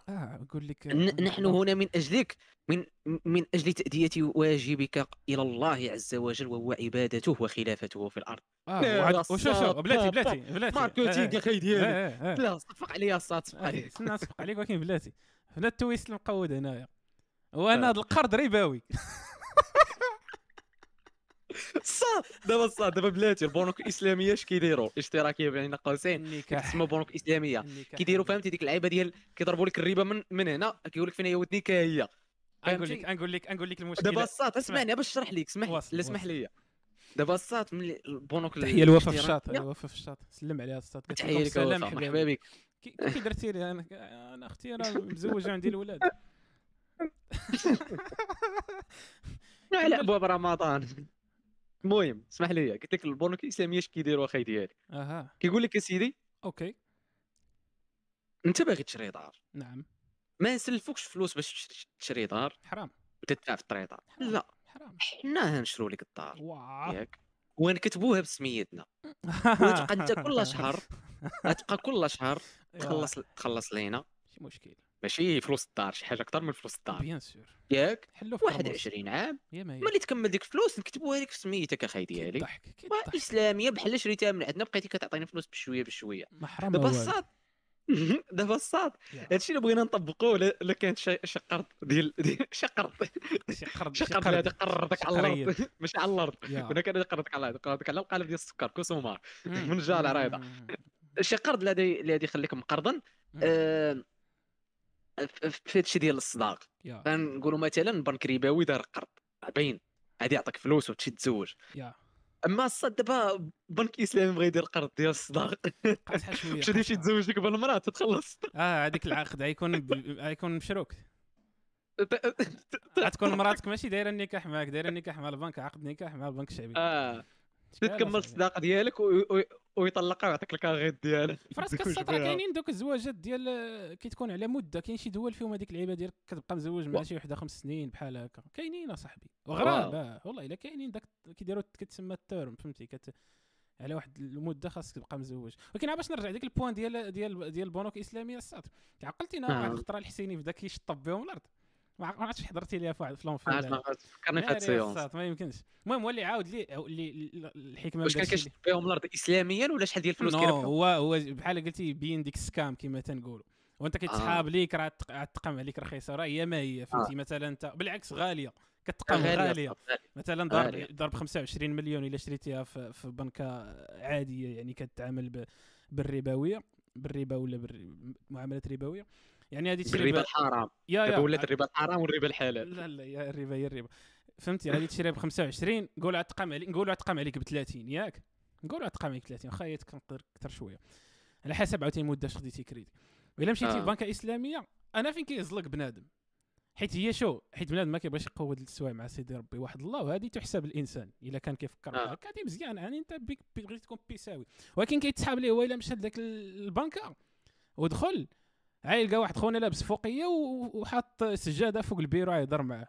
آه نقول لك ن- نحن هنا من أجلك. من من أجل تأدية واجبك إلى الله عز وجل وهو عبادته وخلافته في الأرض. آه وشو شو؟ بلاتي بلاتي بلاتي. ماركتينغ آه، أخي ديالي. آه، آه، آه. لا صفق عليا الصاد صفق آه، استنى نصفق عليك ولكن بلاتي. هنا التويست المقود هنايا. وأنا آه. هذا القرض ربوي الصاد دابا الصاد دابا بلاتي البنوك الإسلامية اش كيديروا؟ اشتراكيه بين قوسين كتسمى بنوك إسلامية. كيديروا فهمتي؟ ديك اللعيبة ديال كيضربوا لك الربا من من هنا. كيقول لك فين هي ودني كا هي نقول؟ لك نقول لك نقول لك دابا المشكلة الصاد اسمعني باش نشرح لك اسمح لا اسمح. لي دابا الصاد من البنوك تحية الوفا في الشاط الوفا في الشاط سلم عليها الصاد تحية لك مرحبا بك. كي درتي لي؟ أنا أنا أختي أنا مزوجة وعندي الاولاد على ابواب رمضان. المهم اسمح لي قلت لك البنوك الاسلاميه اش كيديروا أخي ديالي أها. كيقول لك يا سيدي أوكي. أنت باغي تشري دار. نعم. ما نسلفوكش فلوس باش تشري- دار. حرام. وتدفع في الطريطه لا. حرام. حنا هنشرو لك الدار. ياك. ونكتبوها بسميتنا. وتبقى أنت كل شهر تبقى كل شهر تخلص تخلص لينا شي مشكل. ماشي فلوس الدار شي حاجة أكثر من فلوس الدار. bien sûr. ياك؟ حلو في 21 عام. ملي تكمل ديك الفلوس نكتبوها لك في سميتك أخي ديالي. إسلامية بحال شريتها من عندنا بقيتي كتعطيني فلوس بشوية بشوية. دابا. الصاد دابا الصاد. هادشي اللي بغينا نطبقوه لا لا كانت قرض ديال شي قرض. شي قرض شي شي قرض على. الأرض. ماشي على الأرض. كنا كان يقرضك على يقرضك على القالب ديال السكر كوسومار. من جا العرايضة. شي قرض اللي غادي اللي غادي يخليك مقرضا. آه، في هادشي ديال الصداق. يا. غنقولوا مثلا بنك ربوي دار قرض باين غادي يعطيك فلوس وتمشي تتزوج أما الصاد دابا بنك إسلامي بغى يدير قرض ديال الصداق. قاصحه شوية مشى تمشي قاصحة. تزوج ديك بالمرأة تتخلص. آه هذيك العقد غيكون غيكون مشروك. غتكون مراتك ماشي دايرة النكاح معاك دايرة النكاح مع البنك عقد نكاح مع البنك الشعبي. آه. تكمل. الصداقة ديالك و- و- ويطلقها ويعطيك الكاغيط ديالك فراسك السطر. كاينين دوك الزواجات ديال كتكون على مدة كاين شي دول فيهم هذيك اللعيبه ديال كتبقى مزوج مع شي وحدة خمس سنين بحال هكا كاينين أصاحبي وغراب آه. والله إلا كاينين داك كيديروا كتسمى التيرم فهمتي كت على واحد المدة خاصك تبقى مزوج ولكن عا باش نرجع ديك البوان ديال ديال ديال البنوك الاسلاميه الساط عقلتينا آه. واحد الخطرة الحسيني بدا كيشطب بهم الأرض ما عرفتش حضرتي ليها في واحد في عاد لونفيل ما فكرني في هاد السيونس ما يمكنش. المهم ولي عاود لي اللي الحكمة واش كان اللي- كيشد بهم الأرض؟ اسلاميا ولا شحال ديال الفلوس كيربحوا؟ هو هو بحال قلتي يبين ديك السكام كما تنقولوا. وأنت كيتسحاب ليك راه تق- راه تقام عليك رخيصة راه هي ما هي فهمتي؟ مثلا أنت بالعكس غالية. كتقام غالية غالية. مثلا ضرب. ضرب 25 مليون إلا شريتيها في, في بنكة عادية يعني كتعامل بالربوية. بالربا ولا بالمعاملات الربويه يعني هذه تشري ب- الحرام. يا يا. ولات الربا الحرام والربا الحلال. لا لا يا الربا هي الربا. فهمتي؟ غادي تشريها ب 25 نقولوا تقام عليك نقولوا تقام عليك ب 30 ياك؟ نقولوا تقام عليك 30 واخا كنقدر أكثر شوية. على حسب عاوتاني المده خديتي كريدي. الا مشيتي آه. لبنكة إسلامية أنا فين كيزلق بنادم؟ حيت هي شو؟ حيت بنادم ما كيبغيش يقود السوايع مع سيدي ربي واحد الله وهذه تحسب الإنسان. إلا كان كيفكر آه. هكا هذه مزيان. يعني أنت بغيتي تكون بيساوي ولكن كيتسحاب ليه هو إلا مشى لذاك ال- البنكة ودخل عا يلقى واحد خونا لابس فوقية وحاط سجادة فوق البيرو يهضر معاه.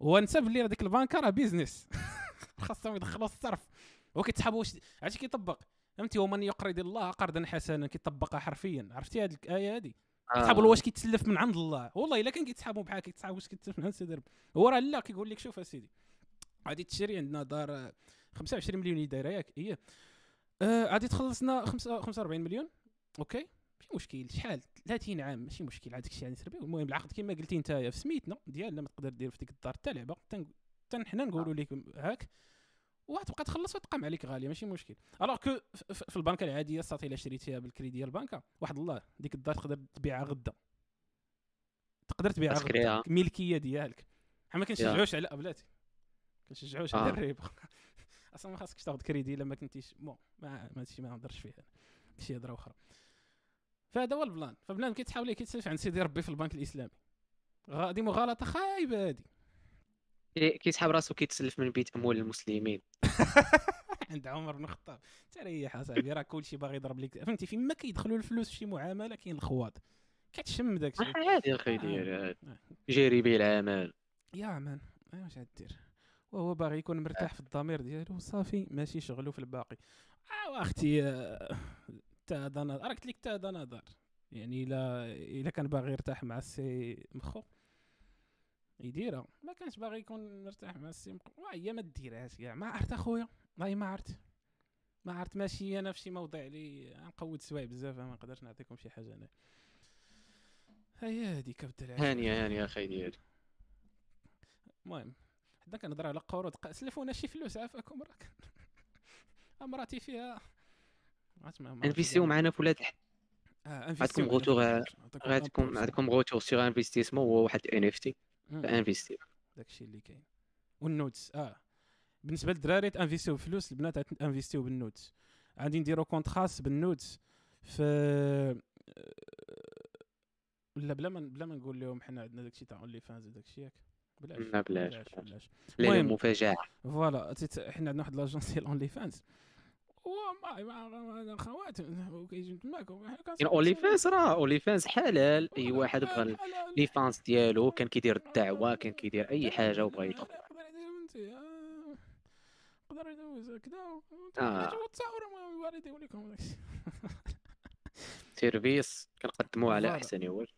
ونسى بلي هذيك البنكه راه business خاصهم يدخلوا الصرف. هو كيتسحب واش عرفتي كيطبق؟ فهمتي؟ ومن يقرض الله قرضا حسنا كيطبقها حرفيا. عرفتي هذه الايه هذه كيتسحبوا واش كيتسلف من عند الله. والله إلا كان كيتسحبوا بحال كيتسحبوا واش كيتسلف من عند سيدي ربي. هو راه لا كيقول لك شوف أسيدي غادي تشري عندنا دار آه، 25 مليون اللي دايره ياك هي آه، غادي تخلصنا خمسة- 45 مليون. أوكي؟ ماشي مشكل شحال؟ 30 عام ماشي مشكل هذاك الشيء يعني تربيه المهم العقد كما قلتي انت في سميتنا ديالنا ما تقدر دير في ديك الدار حتى لعبة. تن حنا نقولوا لك هاك وغتبقى تخلص وتقام عليك غالية ماشي مشكل. alors que في البنكه العادية صافي إلا شريتيها بالكريدي ديال البنكه واحد الله ديك الدار تقدر تبيعها غدا. تقدر تبيعها غدا. ملكية ديالك. حنا ما كنشجعوش على بلاتي كنشجعوش على آه. الربا أصلا ما خاصكش تاخذ كريدي إلا ما كنتيش bon ما ما هادشي ما نهضرش فيه شي هضرة أخرى. فهذا هو البلان. فبنادم كيتحاول كيتسلف عند سيدي ربي في البنك الإسلامي. غادي مغالطة خايبة هادي. كي- كيسحب راسو كيتسلف من بيت اموال المسلمين. عند عمر بن الخطاب. تريح اصاحبي راه كلشي باغي يضرب لك. فهمتي؟ فين ما كيدخلوا الفلوس في شي معاملة كاين الخواض كتشم داك الشيء آه، عادي أخي آه. ديال آه. جيري به العمل. يا مان واش غدير؟ وهو باغي يكون مرتاح في الضمير ديالو. صافي ماشي شغلو في الباقي. آه أختي تا هذا نظر. راه قلت لك تا هذا نظر. يعني الا إلا كان باغي يرتاح مع السي مخو يديرها ما كانش باغي يكون مرتاح مع السي مخو هي ما ديرهاش كاع. ما عرفت أخويا. والله ما عرفت. ما عرفت. ماشي أنا في شي موضع اللي نقود سوايع بزاف. ما نقدرش نعطيكم شي حاجة أنا. هي هذيك بدل هانيه هانيه أخي ديالي المهم حنا كنهضر على قروض. سلفونا شي فلوس عافاكم. راك مراتي فيها انفيستيو معنا في ولاد الح... آه، عندكم غوتور عندكم عندكم غوتور سيغ انفيستيسمون هو واحد ان اف تي مم، انفيستي داكشي اللي كاين. والنودز آه. بالنسبة للدراري تانفيستيو بالفلوس البنات تانفيستيو بالنودز غادي نديرو كونت خاص بالنودز في ولا بلا ما بلا ما نقول لهم حنا عندنا داكشي تاع اونلي فانز وداكشي ياك؟ بلاش. لا بلاش بلاش بلاش. لا. مفاجأة. فوالا حنا عندنا واحد لاجونس ديال اونلي فانز وما ما الاخوات كيجيو تماك كاين اونلي فانز راه اونلي فانز حلال. أي واحد بغى لي فانز ديالو كان كيدير الدعوة كان كيدير أي حاجة وبغى يدخل. يقدر يدير بنتي. آه، يقدر يدوز كذا آه. تصاور الوالد يوليكم. سيرفيس كنقدموه على. أحسن وجه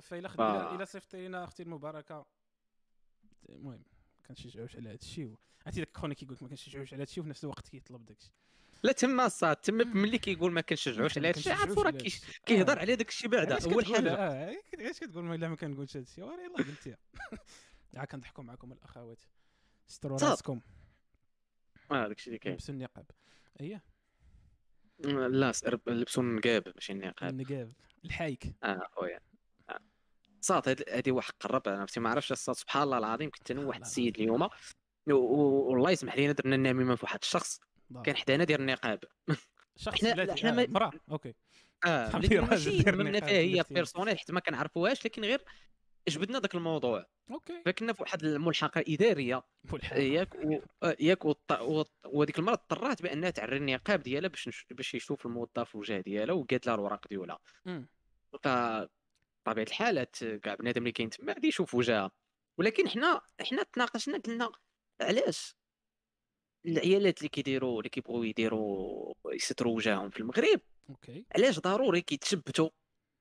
فإلا خد آه. إلا صيفطتي لينا أختي المباركة. المهم كنشجعوش على هذا الشيء. عرفتي داك خونا كيقول لك ما كنشجعوش على هذا الشيء وفي نفس الوقت كيطلب داك الشيء لا تما الصاد تما ملي كيقول ما كنشجعوش على الشيء عرفوا راه كيهضر على داك الشيء بعدا اول حاجة آه علاش كتقول ما الا ما كنقولش هذا الشيء وراه يلاه قلتيها عا كنضحكوا معكم الأخوات. ستروا صاد. راسكم. آه داك الشيء اللي كاين. لبسوا النقاب. اييه لا لبسوا النقاب ماشي النقاب. النقاب. الحايك. آه خويا. آه. صاد هادي واحد قرب عرفتي ما عرفتش الصاد سبحان الله العظيم كنت أنا واحد السيد اليوم. والله يسمح لينا درنا النميمه في واحد الشخص. كان حدانا داير النقاب شخص حنا- بلاتي حنا آه، ما- مراه. أوكي. آه لكن راجل ماشي فيها هي. personnel حتى ما كنعرفوهاش لكن غير جبدنا ذاك الموضوع. أوكي. فكنا في واحد الملحقة إدارية. والحال. ياك و... آه، ياك وط- وط- وهذيك المره اضطرات بأنها تعري النقاب ديالها باش نش... باش يشوف الموظف الوجه ديالها وقالت لها الوراق ديالها. ف طبيعه الحال كاع بنادم اللي كاين تما غادي يشوف وجهها. ولكن حنا حنا تناقشنا قلنا علاش؟ العيالات اللي كيديروا اللي كيبغوا يديروا يستروا وجههم في المغرب OK. علاش ضروري كيتشبتوا؟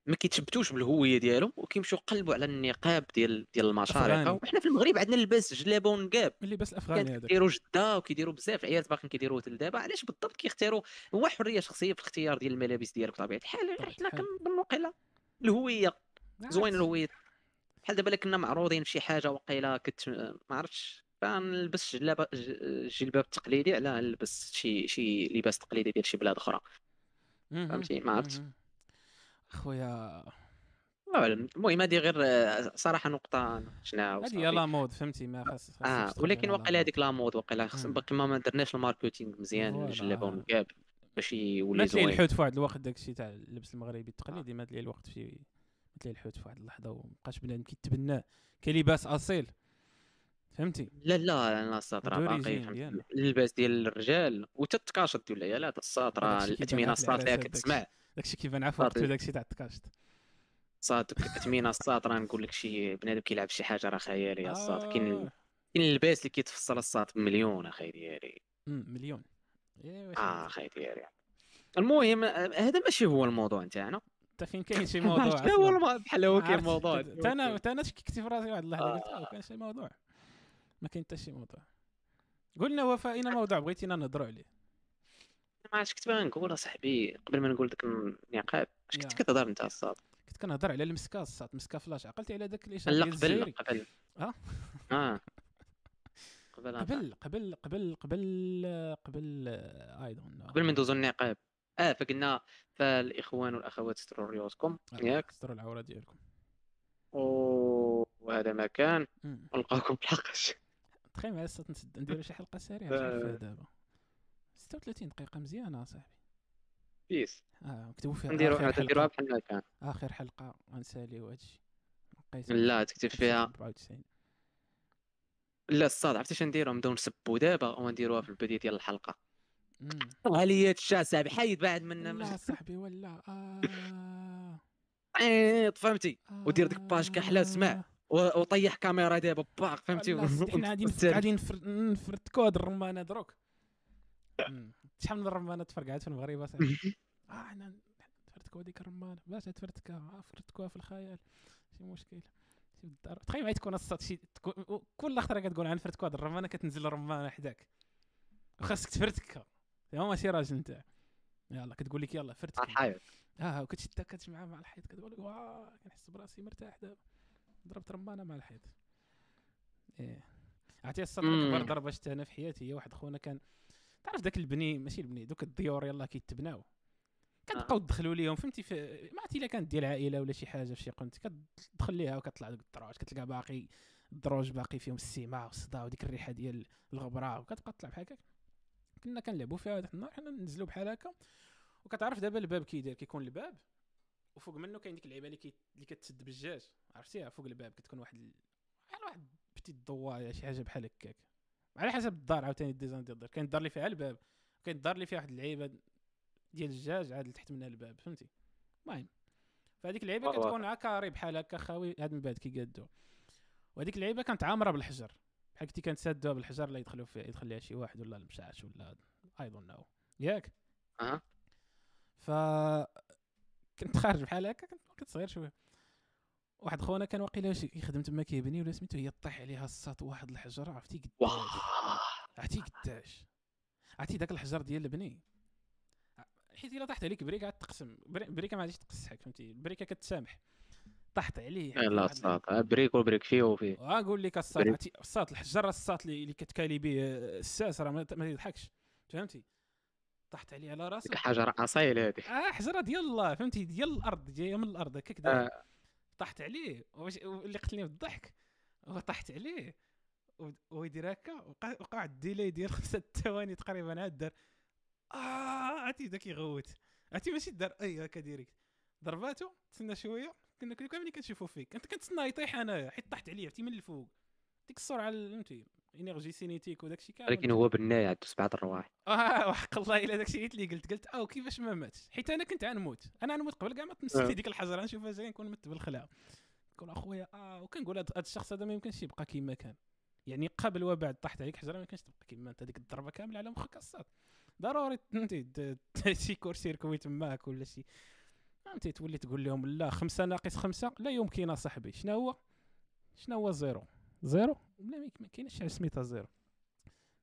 ما كيتشبتوش بالهوية ديالهم وكيمشيو يقلبوا على النقاب ديال ديال المشارقة. وحنا في المغرب عندنا اللباس جلابة ونقاب. اللباس الافغاني هذاك. كيديروا جدة وكيديروا بزاف العيالات باقيين كيديروه حتى لدابا. علاش بالضبط كيختاروا؟ هو حرية شخصية في الاختيار ديال الملابس ديالك بطبيعة الحال حنا. كنظنوا واقيلا الهوية. زوين. الهوية. بحال دابا كنا معروضين في شي حاجة واقيلا كنت ما عرفتش. فنلبس جلابة الجلباب التقليدي على نلبس شي شي لباس تقليدي ديال شي بلاد أخرى. فهمتي؟ ما. أخويا أعلم. المهم هذه غير صراحة نقطة ناقشناها هذه وصافي. هي لا مود فهمتي ما خاص آه ولكن واقيلا لا هذيك لا مود واقيلا خص. باقي ما درناش le marketing مزيان voilà. جلابة ونقاب باش يولي زوين الحوت في واحد الوقت داكشي تاع اللبس المغربي التقليدي مات ليه الوقت في مات ليه الحوت في واحد اللحظة ومبقاش بنادم كيتبناه كلباس أصيل فهمتي؟ لا لا أنا الساط راه باقي. اللباس ديال الرجال وحتى التكاشط ديال العيالات الساط راه هذاكشي كيبان الاثمنه في الساط اللي العراسات كتسمع داكشي كيبان. وقتو داكشي تاع التكاشط. الساط الاثمنه الساط راه نقول لك شي بنادم كيلعب شي حاجة راه خياليه الساط كاين آه. كاين اللباس اللي كيتفصل الساط بمليون أخي ديالي. مليون. إيه آه أخي ديالي. المهم هذا ماشي هو الموضوع نتاعنا. انت فين كاين شي موضوع شنو هو بحال هو كاين موضوع. تا أنا تا أنا شككت في راسي واحد اللحظة قلت آه. كان شي موضوع. ما كاين حتى شي موضوع. قلنا وفاء اين موضوع بغيتينا نهضروا عليه. ما عرفتش كنت باغي نقول أصاحبي قبل ما نقول داك النقاب اش كنت يا. كتهضر أنت الصاد كنت كنهضر على المسكا الصات مسكا فلاش. عقلتي على داك الإشارة لا ديال قبل الجزائري قبل. آه؟ آه. قبل قبل قبل قبل قبل قبل اي دون قبل ما ندوزو النقاب آه فقلنا فالاخوان والأخوات استروا ريوسكم ياك. استروا العورة ديالكم. وهذا ما كان. مم. ونلقاكم معايا الصوت نسد نديرو شي حلقة سريعة آه. شحال فيها دابا. 36 دقيقة مزيانه اصاحبي بيس. آه نكتبوا فيها نديرو نديروها. بحال ما كان آخر حلقة غنساليو هادشي لا تكتب فيها. 94 لا الصاد عرفتي شنديرو نديرو نبداو نسبوا دابا ونديروها في البداية ديال الحلقة. مم. عليا الشاسع حيد بعد منا لا صاحبي ولا. آه. عيط فهمتي؟ ودير ديك باج كحلة سمع. آه. وطيح كاميرا دابا باق فهمتي؟ حنا غادي. غادي نفر- نفرتكوا هاد الرمانة دروك. شحال من الرمانة تفرقعت في المغرب أصاحبي. آه حنا نفرتكوا هذيك الرمانة. باش تفرتكها آه فرتكوها في الخيال. شي مشكل شي تخيل معايا تكون الصاد شي كل خطره كتقول عن فرتكوا هاد الرمانة كتنزل الرمانة حداك. وخاصك تفرتكها هو ماشي راجل نتا يلا كتقول لك يلا فرتك الحيط آه وكتشدها كتجمعها مع الحيط كتقول لك واه كنحس براسي مرتاح دابا. ضربت رمانه مع الحيط. إيه. عرفتي الصدمه. اكبر ضربة شفتها أنا في حياتي. هي واحد خونا كان تعرف داك البني ماشي البني دوك الديور يلاه كيتبناو. كتبقاو تدخلوا ليهم فهمتي؟ في ما عرفتي إلا كانت ديال عائله ولا شي حاجة في شي قنت كتدخل ليها وكتطلع دوك الدروج كتلقى باقي الدروج باقي فيهم السيمه والصداع وديك الريحة ديال الغبرة وكتبقى تطلع بحال هكاك. كنا كنلعبوا فيها واحد النهار حنا ننزلوا بحال هكا. وكتعرف دابا الباب كي داير كيكون الباب. وفوق منه كاين ديك اللعيبة اللي كي اللي كتسد بالجاج. عرفتيها فوق الباب كتكون واحد ال- بحال واحد petite ضوايه شي حاجة بحال هكاك. على حسب الدار عاوتاني design ديال الدار. كاين الدار اللي فيها الباب كاين الدار اللي فيها واحد اللعيبة ديال الجاج عاد لتحت منها الباب فهمتي؟ المهم فهذيك اللعيبة. كتكون هكا ري بحال هكا خاوي هاد من بعد كيقادو وهذيك اللعيبة كانت عامره بالحجر. بحال كنتي كنتسادوها بالحجر لا يدخلوا فيها يدخل ليها شي واحد ولا المشاش ولا I don't know ياك؟ أها. ف كنت خارج بحال هكا كنت كنت صغير شوية. واحد خونا كان واقيلا شي يخدم تما كيبني ولا سميتو هي طيح عليها الساط واحد الحجر عرفتي قداش؟ عرفتي قداش؟ عرفتي داك الحجر ديال البني؟ حيت إلا طاحت عليك بريكة عاد تقسم. بري- بريكة ما غاديش تقصحك فهمتي؟ البريكة كتسامح. طاحت عليه. لا الصاد بريك وبريك فيه وفيه. غنقول لك الساط الساط الحجر الساط اللي كتكالي به آه، الساس راه ما يضحكش. فهمتي؟ طاحت عليه على راسه ديك الحجره اصايل هذه آه حجره ديال الله فهمتي؟ ديال الأرض جاية من الأرض هكاك. آه. طحت عليه واش- واللي قتلني بالضحك هو طحت عليه. و- وهو يدير هكا وقع le délai ديال خمسة ثواني تقريبا عاد دار. آه عرفتي بدا كيغوت. عرفتي ماشي دار أي هكا direct. ضرباتو تسنى شوية. كنا كاملين كنشوفو فيك. كنت كنتسنى يطيح أنايا حيت طحت عليه عرفتي من الفوق. ديك السرعة ال- فهمتي. énergie cinétique وداكشي كامل. ولكن هو بناي عنده سبعه الرواح. آه وحق الله إلا داكشي اللي قلت. قلت أو كيفاش ما ماتش؟ حيت أنا كنت غنموت أنا غنموت قبل كاع ما تمسك آه. لي ديك الحجرة. نشوفها زين نكون مت بالخلع نقول أخويا آه وكنقول هذا الشخص هذا ما يمكنش يبقى كيما كان. يعني قبل وبعد طاحت عليك حجرة ما يمكنش تبقى كيما أنت. ديك الضربة كاملة على مخك الصاد ضروري د- شي كورسي ركوي تماك ولا شي. فهمتي تولي تقول لهم لا خمسة ناقص خمسة لا يمكن اصاحبي شنو هو؟ شنو هو؟ زيرو. زيرو؟ ما كاينش حاجة سميتها زيرو.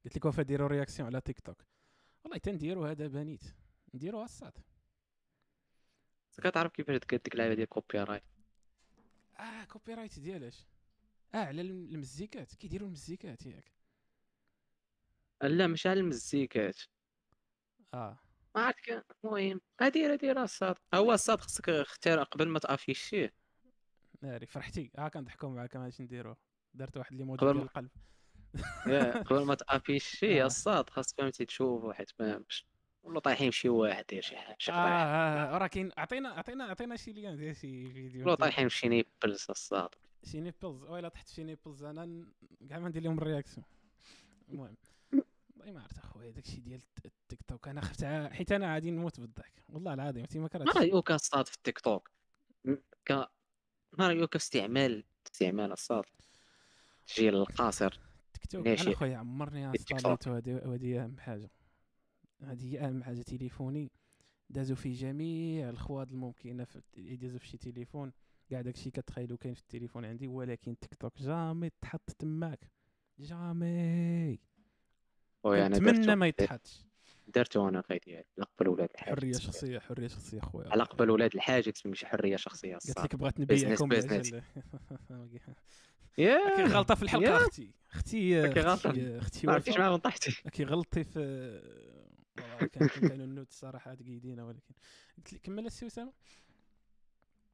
قلت لك وفا ديروا رياكسيون على تيك توك. والله تنديروا هذا بنيت. نديروها الصاد كتعرف كيفاش ديك ديك اللعبه ديال كوبي رايت آه كوبي رايت ديالاش آه على الم- المزيكات. كيديروا المزيكات ياك. لا مش على المزيكات. آه. ما عرفت المهم. دير دير الصاد هو الصاد خصك اختار قبل ما تأفيشيه. ناري فرحتي. ها كنضحكوا معاك ما غاديش نديرو. درت واحد ليموجي قبل ديال القلب. قبل ما تافيشي آه. الصاد خاص فهمتي تشوف واحد فهمت ولا طايحين شي واحد داير شي حاجة شي آه قطيع آه، راه كاين عطينا عطينا عطينا شي ليان ديال شي فيديو ولا طايحين شي نيبلز الصاد. شي نيبلز. ويلا تحت شي نيبلز أنا كاع ما ندير لهم الرياكسيون. المهم والله ما عرفت أخويا داكشي ديال الت- التيك توك أنا خفت حيت أنا غادي نموت بالضحك والله العظيم انت ما ما كرهتش رايك الصاد في التيك توك. ك ما رايك في استعمال استعمال الصاد. الجيل القاصر. ناشئ. أنا خويا عمرني هذه هذه أهم حاجة. هذه هي أهم حاجة تليفوني. دازو فيه جميع الخواض الممكنة في يدازو في شي تليفون. كاع داكشي كتخيلو كاين في التليفون عندي ولكن تيك توك jamais تحط تماك. jamais. خويا أنا نتمنى ما يتحطش. درتو أنا ديالي. على قبل ولاد الحاج. حرية شخصية حرية شخصية خويا على قبل ولاد الحاج تسمي حرية شخصية الصاط لك بغات نبيعكم business. كي غلطة في الحلقة. أختي. أختي. أختي أختي ما. معاهم طحتي كي غلطتي في والله كان- النوت الصراحه تقيدين ولكن. قلت لي كمل السي اسامه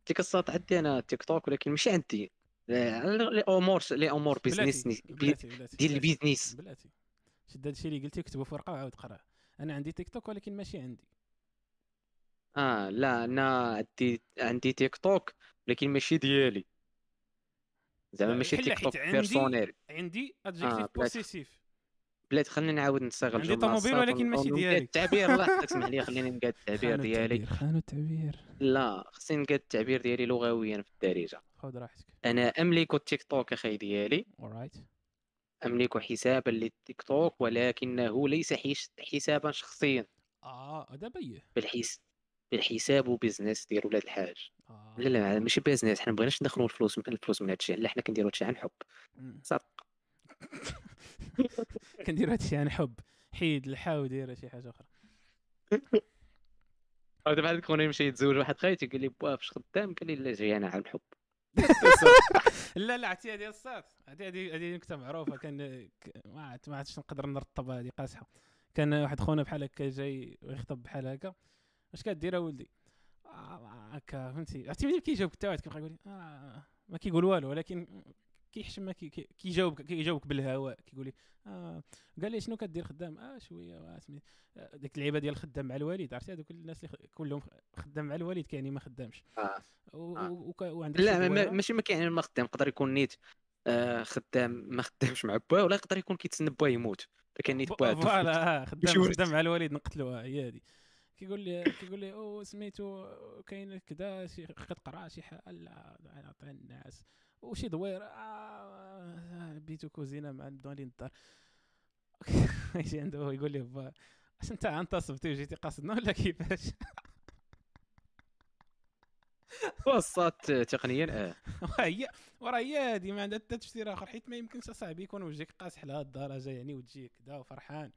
ديك الصاد عندي أنا تيك توك ولكن ماشي عندي. لي امور لي امور بيزنس ديال بلاتي. البيزنس بلاتي. شد هادشي اللي قلتي كتبه في ورقة وعاود قراه أنا عندي تيك توك ولكن ماشي عندي. آه لا أنا عندي عندي تيك توك ولكن ماشي ديالي. زعما لا، ماشي تيك توك personnel. عندي adjectif بلاتي. possessif بلاتي خليني نعاود نستغل عندي طوموبيل ولكن ماشي ديالي. التعبير. الله تسمح لي خليني نقاد التعبير ديالي. خانو التعبير. لا خصني نقاد التعبير ديالي لغويا في الدارجة. خذ راحتك. أنا أملك التيك توك أخي ديالي. alright أملك حسابا للتيك توك ولكنه ليس حيش- حسابا شخصيا. آه دابا إيه بالحس بالحساب business ديال ولاد الحاج آه. لا لا ماشي business حنا مبغيناش ندخلوا الفلوس الفلوس من هادشي لا حنا كنديروا هادشي عن حب. صدق. كندير هادشي عن حب. حيد الحا ودير شي حاجة أخرى. أو دابا هذاك خونا يمشي يتزوج واحد خايتي قال لي بوا فاش خدام؟ قال لي لا جاي أنا عن حب. لا لا عرفتي هذه الصات هذه هذه هذه نكتة معروفة. كان ما عرفت ما عرفتش نقدر نرطبها هذه قاصحة. كان واحد خونا بحال هكا جاي يخطب بحال هكا. اش كدير اولدي آه، هكا فهمتي. عرفتي ملي كيجاوبك حتى واحد كيبقى يقول لي آه ما كيقول والو ولكن كيحشم ما كي- كي- كيجاوبك كيجاوبك بالهواء. كيقول لي آه قال لي شنو كدير خدام؟ آه شوية آه، سميت آه، ديك اللعيبة ديال الخدام مع الوالد عرفتي؟ هذوك الناس اللي كلهم خدام مع الوالد كيعني ما خدامش. آه. آه. وعندك لا. ماشي ما كاين ما خدام. يقدر يكون نيت آه، خدام ما خدامش مع باه ولا يقدر يكون كيتسنى باه يموت. كان نيت باه voilà آه، خدام. خدام مع الوالد نقتلوها هي هذه كيقول لي كيقول لي أو سميتو كاين كذا شي كتقرا شي حاجة. لا عطي الناس. وشي دوير؟ آه بيتو كوزينة مع الدوالي الدار. يجي عنده يقول لي با أش أنت انتصبتي وجيتي قاصدنا ولا كيفاش؟ وصات تقنيا؟ آه. هي وراه هي هادي ما عندها حتى تفسير آخر حيت ما يمكنش أصاحبي يكون وجهك قاصح لهاد الدرجة يعني وتجي كذا وفرحان.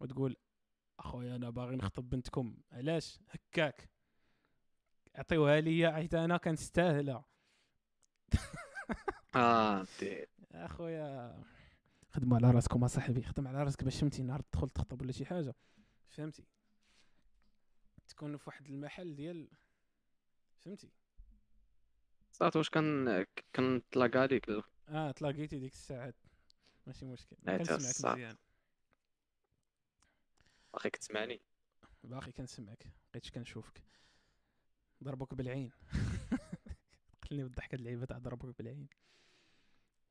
وتقول أخويا أنا باغي نخطب بنتكم. علاش؟ هكاك. عطيوها ليا حيت أنا كنستاهلها آه دي- أخويا خدموا على راسكم أصاحبي خدم على راسك باش فهمتي نهار تدخل تخطب ولا شي حاجة. فهمتي؟ تكون في واحد المحل ديال فهمتي؟ صات واش كان كنطلق عليك. آه تلاقيتي ديك الساعات. ماشي مشكل. كنسمعك. مزيان. أخي كتسمعني. باقي كنسمعك بقيتش كنشوفك. ضربوك بالعين. قتلني بالضحك هاد اللعيبة تاع ضربوك بالعين.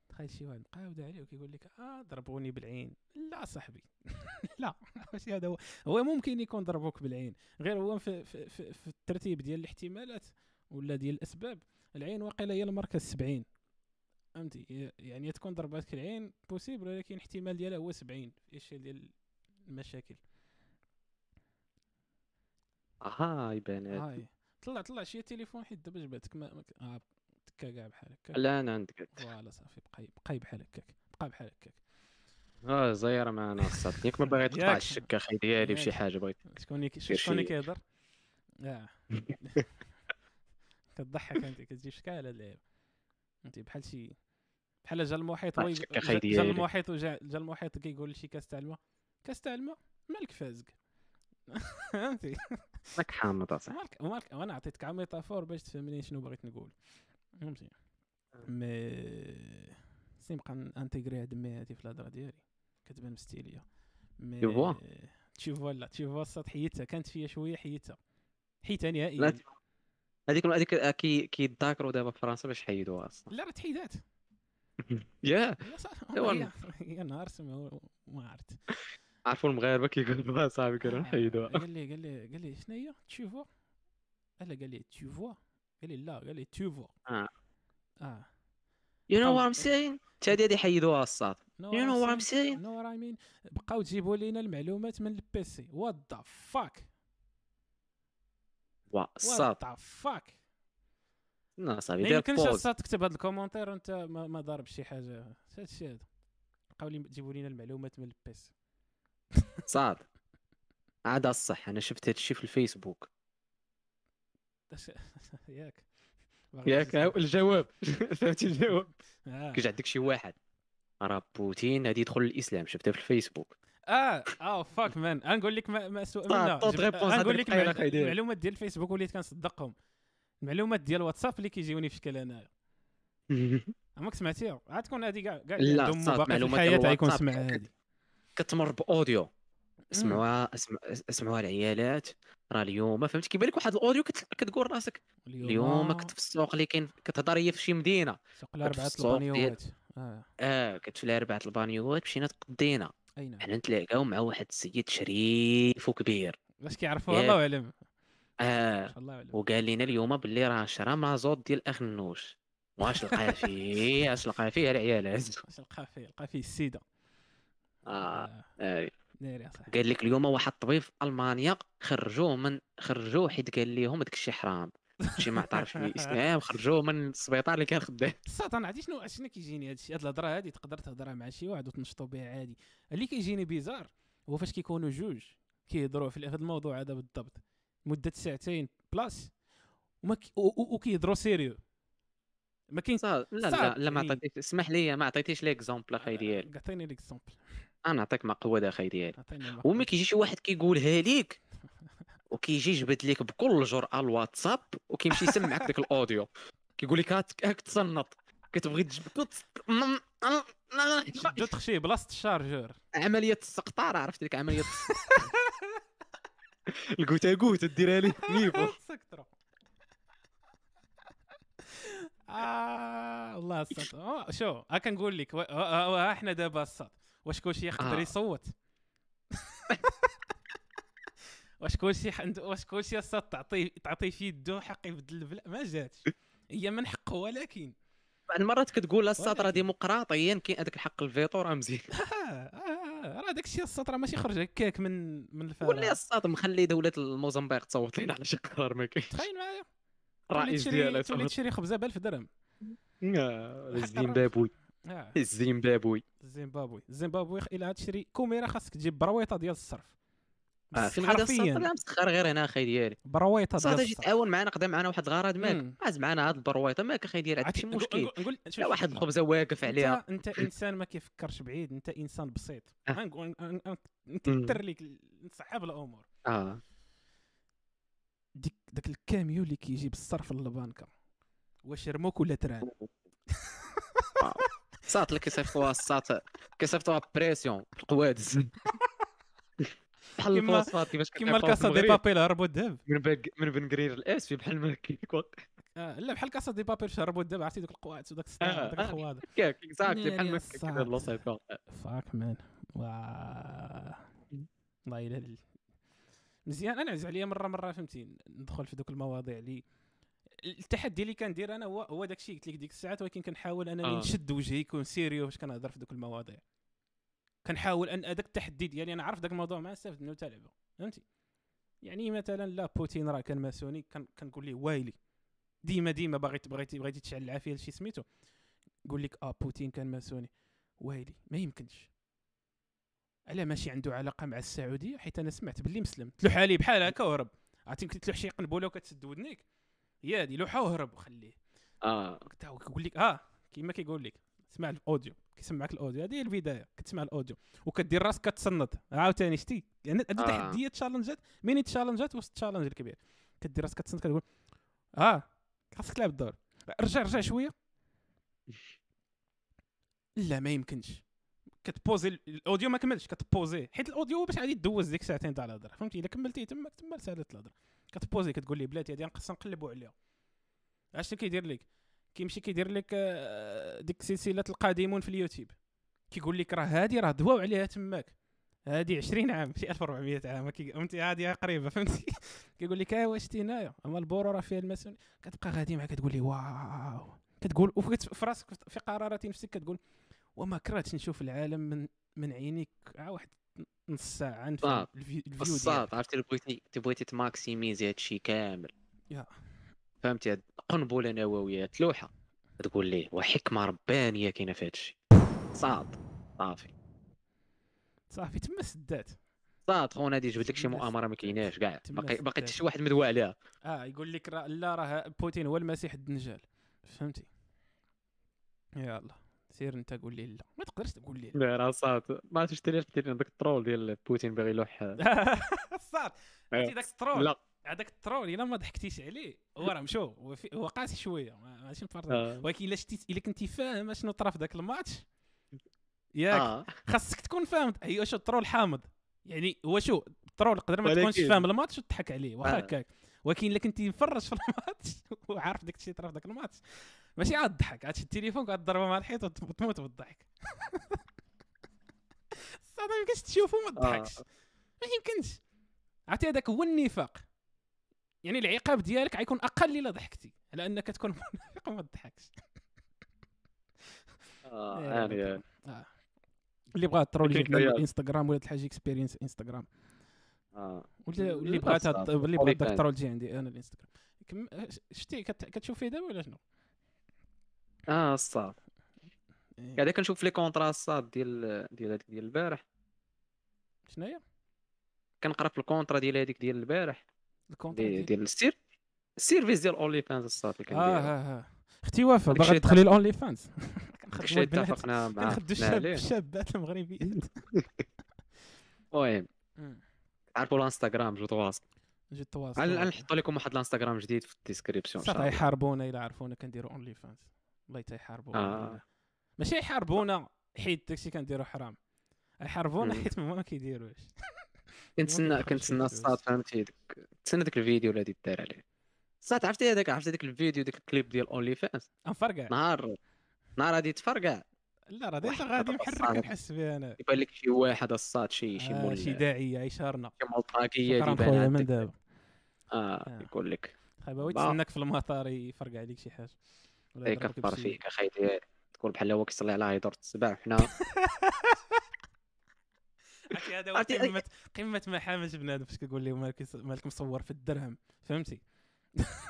تخيل شي واحد مقاود عليه وكيقول لك آه ضربوني بالعين. لا صاحبي. لا ماشي هذا هو. هو ممكن يكون ضربوك بالعين. غير هو في, في, في, في الترتيب ديال الاحتمالات ولا ديال الأسباب. العين واقيلا هي المركز 70 فهمتي؟ يعني تكون ضرباتك العين possible ولكن الاحتمال ديالها هو 70 في اشياء ديال المشاكل. أها يبان هاد. هاي. طلع طلع شي تليفون حيت دابا جبتك ما, آه تكا كاع بحال هكاك. لا أنا عندك voilà صافي بقاي بقاي بحال هكاك بقى بحال هكاك. آه زايره معنا الصاد ياك ما باغي تقطع. الشك أخي ديالي بشي. حاجة بغيت شكون شكون كيهضر آه. كتضحك أنت كتجيب شكال هاد اللعيبه أنت بحال شي بحال جا المحيط شك جا-. المحيط وجا جا المحيط كيقول لشي كاس تاع الماء كاس تاع الماء مالك فازق فهمتي راك حامض اصاحبي مالك مالك وأنا عطيتك عا ميتافور باش تفهمني شنو بغيت نقول. فهمتي mais سنبقى ن intégrer هاد mais هادي في الهضرة ديالي. كتبان مستيلية. mais Tu vois؟ tu vois لا tu vois الساط حيدتها كانت فيا شوية حيدتها حيدتها نهائيا. هذيك هذيك كي كيتذاكروا دابا في فرنسا باش حيدوها أصلا. لا راه تحيدات. يا يا نهار سمعوا ما عرفت. عرفوا المغاربه كيقولوا صاحبي كانوا نحيدوها قال لي قال لي قال لي شنو هي لا قال لي tu vois قال لي لا. قال لي vois. آه. آه. you know what I'm saying حتى هادي غادي يحيدوها الصاد يو نو وات ام I'm saying- know what I mean? بقاو تجيبوا لينا المعلومات من ال PC what the fuck وا الساط what the fuck لا صاحبي ما دير يمكنش بوز الساط تكتب هذا ال commentaire وانت ما, ما ضارب شي حاجة. هذا الشيء هذا بقاو لي تجيبوا لينا المعلومات من ال PC ساط. عاد الصح أنا شفت هادشي في الفيسبوك. ياك. ياك الجواب. فهمتي الجواب؟ آه. كيجي عندك شي واحد. راه بوتين غادي يدخل الاسلام شفتها في الفيسبوك. آه. آه fuck man غنقول لك ma, seule réponse غنقول لك. المعلومات ديال الفيسبوك وليت كنصدقهم. المعلومات ديال الواتساب اللي كيجيوني في شكل انايا عمرك سمعتيها. عاد تكون هذه كاع كاع لا، في معلومات الحياة غيكون سمع هذه كتمر ب audio. اسمعوها اسمع اسمعوها العيالات. راه اليوم فهمتي كيبان لك واحد ال audio كت- كتقول راسك. اليوم كنت في السوق اللي كاين كتهضر هي في شي مدينة. سوق الأربعة البانيوات. آه. آه كنت في الأربعة البانيوات مشينا تقدينا أي نعم. حنا نتلاقاو مع واحد السيد شريف وكبير. باش كيعرفوا ياك. الله أعلم. آه وقال لنا اليوم باللي راه شرا مازوت ديال اخنوش واش لقى فيه؟ اش لقى فيه العيالات؟ اش لقى فيه؟ لقى فيه السيدة. آه، آه. صاحبي. قال لك اليوم واحد الطبيب في ألمانيا خرجوه من خرجوه حيت قال لهم داك الشيء حرام. شي ما عرفش الاسلام خرجوه من السبيطار اللي كان خدام. الصاد أنا عرفتي شنو شنو كيجيني هذا الشيء هاد الهضرة هادي تقدر تهضرها مع شي واحد وتنشطوا بها عادي. اللي كيجيني بيزار هو فاش كيكونوا جوج كيهضروا في هذا الموضوع هذا بالضبط مدة ساعتين بلاس وما وكيهضروا sérieux. ما كاين لا لا لا ما. عطيتيش اسمح لي ما عطيتيش l'exemple أخي ديالي. عطيني l'exemple أنا نعطيك مقوده أخي ديالي. وما. كيجي شي واحد كيقولها ليك وكيجي يجبد لك بكل جرأة الواتساب وكيمشي يسمعك داك ال audio. كيقول لك هاك تصنط. كتبغي تجبد شدو تخشي بلاصة ال chargeur عملية السقطار عرفت ديك عملية الكوتا كوتا ديرها لي نيفو آه والله الصوت آه، شو كنقول لك إحنا دابا الصوت واش كلشي يقدر آه. يصوت؟ واش كلشي واش كلشي تعطيه تعطيه في يدو حق يبدل البلا ما جاتش. هي من حقه ولكن. بعض المرات كتقول الساط راه ديمقراطيا كاين هذاك الحق الفيتو راه مزيان. آه، آه، راه داكشي الصوت راه ماشي خرج هكاك من من لي الفراغ الساط مخلي دولة الموزمبيق تصوت لنا على شي قرار ما كاينش؟ تخيل معايا. الرئيس ديالها تولي. تشري خبزة ب 1000 درهم الزيمبابوي آه. الزيمبابوي الزيمبابوي الزيمبابوي الا تشري كوميرا خاصك تجيب برويطة ديال الصرف. آه غادا الساط حرفيا. لا مسخر غير هنا أخي ديالي. برويطة أجي الصرف. تعاون معنا قدام معنا واحد الغرض ماك مم. عاز معنا هاد البرويطة ماك أخي ديالي عندك شي مشكل؟ نقول- لا واحد. الخبزه واقف عليها. أنت انت إنسان ما كيفكرش بعيد أنت إنسان بسيط. آه. نكثر لك نصعب الأمور. آه. ديك داك الكاميو اللي كيجي بالصرف للبنكة. واش رموك ولا تران؟ صات اللي كيصيفطوها الصات كيصيفطوها بريسيون القوادس بحال الفوسفات كيفاش كيما الكاسا دي المغرب. بابي اللي هربوا الذهب من بق من بنقرير الاس في بحال ما كيكوك آه لا بحال Casa de Papel فاش هربوا الذهب عرفتي دوك القواعد وداك آه، السطار وداك آه. الخواضر كاك exactly بحال صاحبي. كيدير لوسيفون fuck man الله إلا ال- مزيان أنا عز عليا مره مرة فهمتي ندخل في دوك المواضيع اللي التحدي اللي كندير أنا هو هو داك الشيء قلت لك ديك الساعات ولكن كنحاول أنني آه. نشد وجهي يكون sérieux فاش كنهضر في دوك المواضيع. كنحاول أن هذاك التحدي ديالي أنا عارف داك الموضوع ما نستافد منه حتى لعبه فهمتي؟ يعني مثلا لا بوتين راه كان ماسوني كنقول ليه وايلي. ديما ديما باغي بغيتي بغيتي تشعل العافية لشي سميتو. يقول لك آه بوتين كان ماسوني. وايلي ما يمكنش. على ماشي عنده علاقة مع السعودية؟ حيت أنا سمعت باللي مسلم. تلوح عليه بحال هكا وهرب عرفتي يمكن تلوح شي قنبلة وكتسد ودنيك. يا دي لوحه وهرب وخليه آه كيقول لك آه كيما كيقول لك اسمع ال audio كيسمعك ال audio. هذه هي البداية كتسمع ال audio. وكدير راسك كتصنت. عاوتاني شتي؟ يعني هذه آه. تحديات challenge ات mini challenge ات وسط ال challenge الكبير؟ كدير راسك كتصنت كتقول آه خاصك تلعب الدور. رجع رجع شوية. لا ما يمكنش. كتبوزي ال- ال audio ما كملش كتبوزي حيت ال audio باش غادي دوز ديك ساعتين تاع الهضرة. فهمتي؟ إلا كملتي تما تما سالت الهضرة. كتبوزي كتقول لي بلاتي هادي نقص نقلبوا عليها. اش كيدير لك؟ كيمشي كيدير لك آه، ديك سلسله القادمون في اليوتيوب. كيقول لك راه هادي راه دواو عليها تماك. هادي 20 عام شي 1400 عام فهمتي؟ هادي قريبة فهمتي؟ كيقول لك واش شتي هنايا أما البورو راه فيها الماسون كتبقى غادي معاه كتقول لي واو. كتقول وفي في راسك في قرارات نفسك كتقول وما كرهتش نشوف العالم من من عينيك. واحد نص ساعة نفهم الفي- الفيو ديالك. عرفتي بغيتي تبغيتي تماكسيميزي هادشي كامل. يا. فهمتي؟ هاد قنبلة نووية تلوحه تقول ليه وحكمة ربانية كاينة في هادشي. صاد صافي. صافي تما سدات. صاد خونا هادي جبت لك شي مؤامرة ما كايناش كاع. باقي حتى. شي واحد مدوى عليها آه يقول لك راه لا راه بوتين هو المسيح الدجال. فهمتي؟ يلا سير انت قول لي لا ما تقدرش تقول لي لا. راه صاد ما علاش دير داك ال troll ديال بوتين باغي يلوح. صار عرفتي داك ال troll؟ لا. هذاك ال troll إلا ما ضحكتيش عليه. هو راه مشو هو, هو قاسي شوية ما- ماشي مفرط. آه. ولكن إلا شتي إلا كنتي فاهم طرا في ذاك الماتش ياك. آه. خاصك تكون فاهم. هي شو ال troll حامض. يعني هو شو ال troll قدر ما تكونش فاهم الماتش وتضحك عليه واخا آه. هكاك. ولكن إلا كنتي مفرج في الماتش وعارف داك الشيء طرا في ذاك الماتش. ماشي عاد تضحك عاد تشد التليفون قاعد تضربه مع الحيط وت- وتموت بالضحك صاد ما يمكنش تشوفه وما تضحكش ما يمكنش عرفتي هذاك هو النفاق يعني العقاب ديالك غيكون أقل إلا ضحكتي على أنك تكون منافق وما تضحكش آه إيه، يعني. آه. اللي بغى ترول. الإنستغرام ولا الحاجة اكسبيرينس إنستغرام آه ولا واللي صعب. اللي OnlyFans. الترول تجي عندي أنا الإنستغرام شتي كت- كتشوف فيه دابا ولا شنو؟ آه الصاد. إيه. قاعد كنشوف لي كونطرا الصاد ديال ديال هذيك ديال البارح. شناهي؟ كنقرا في الكونطرا ديال هذيك ديال البارح. الكونترا دي- ديال؟ السير السيرفيس ديال اونلي فانز الصاد اللي آه آه أختي وفا داك باغا تدخلي الاونلي فانز كنخدموا البنات. اتفقنا مع كنخدموا الشابات المغربيات المهم. عرفوا الانستغرام جو تواصل. نجي التواصل غن- غنحطوا لكم واحد الانستغرام جديد في الديسكريبسيون؟ صافي يحاربونا إلا عرفونا كنديروا OnlyFans والله حتى يحاربونا آه. ماشي يحاربونا حيت داكشي كنديروا حرام. يحاربونا. حيت ما ما كيديروش كنتسنى كنتسنى. الصاد فهمتي؟ ديك- تسنى داك الفيديو اللي دار عليه. الصاد عرفتي هذاك عرفتي داك الفيديو داك الكليب ديال OnlyFans انفرقع. نهار نهار غادي تفرقع لا راه واحد غادي محرك. نحس بها أنا. يبان لك شي واحد الصاد شي شي آه مول شي داعية يشارنا شي ملطاقية شكرا خويا من دابا. آه آه. يقول لك. با. يتسناك في المطار يفرقع عليك شي حاجة. ولا اي يضربك كفر فيك أخي ديالي تقول بحال هو كيصلي على هيدور السبع حنا. عرفتي هذا هو قمه قمة محاماة بنادم فاش كتقول لهم مالك مصور في الدرهم؟ فهمتي؟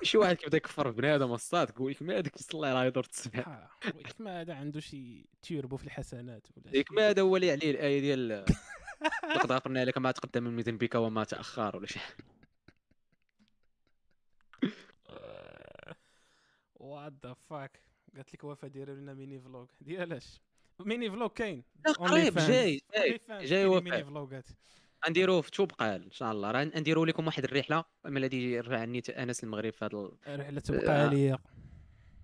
شي واحد كيبدا يكفر في بنادم الصاد تقول لك ما هذاك كيصلي على هيدور السبع آه، ما هذا عنده شي تيربو في الحسنات ولا ديك شي- ما هذا هو اللي عليه الآية ديال لقد غفرنا لك ما تقدم من ذنبك وما تأخر ولا شي. what the fuck قالت لك وفاء ديروا لنا mini vlog ديالاش mini vlog كاين قريب. جاي جاي جاي وفاء. mini vlog ات غنديروه في توبقال إن شاء الله راه نديروا لكم واحد الرحلة من الذي يرفع عني أنس المغرب في هذا رحله تبقى آه. عليا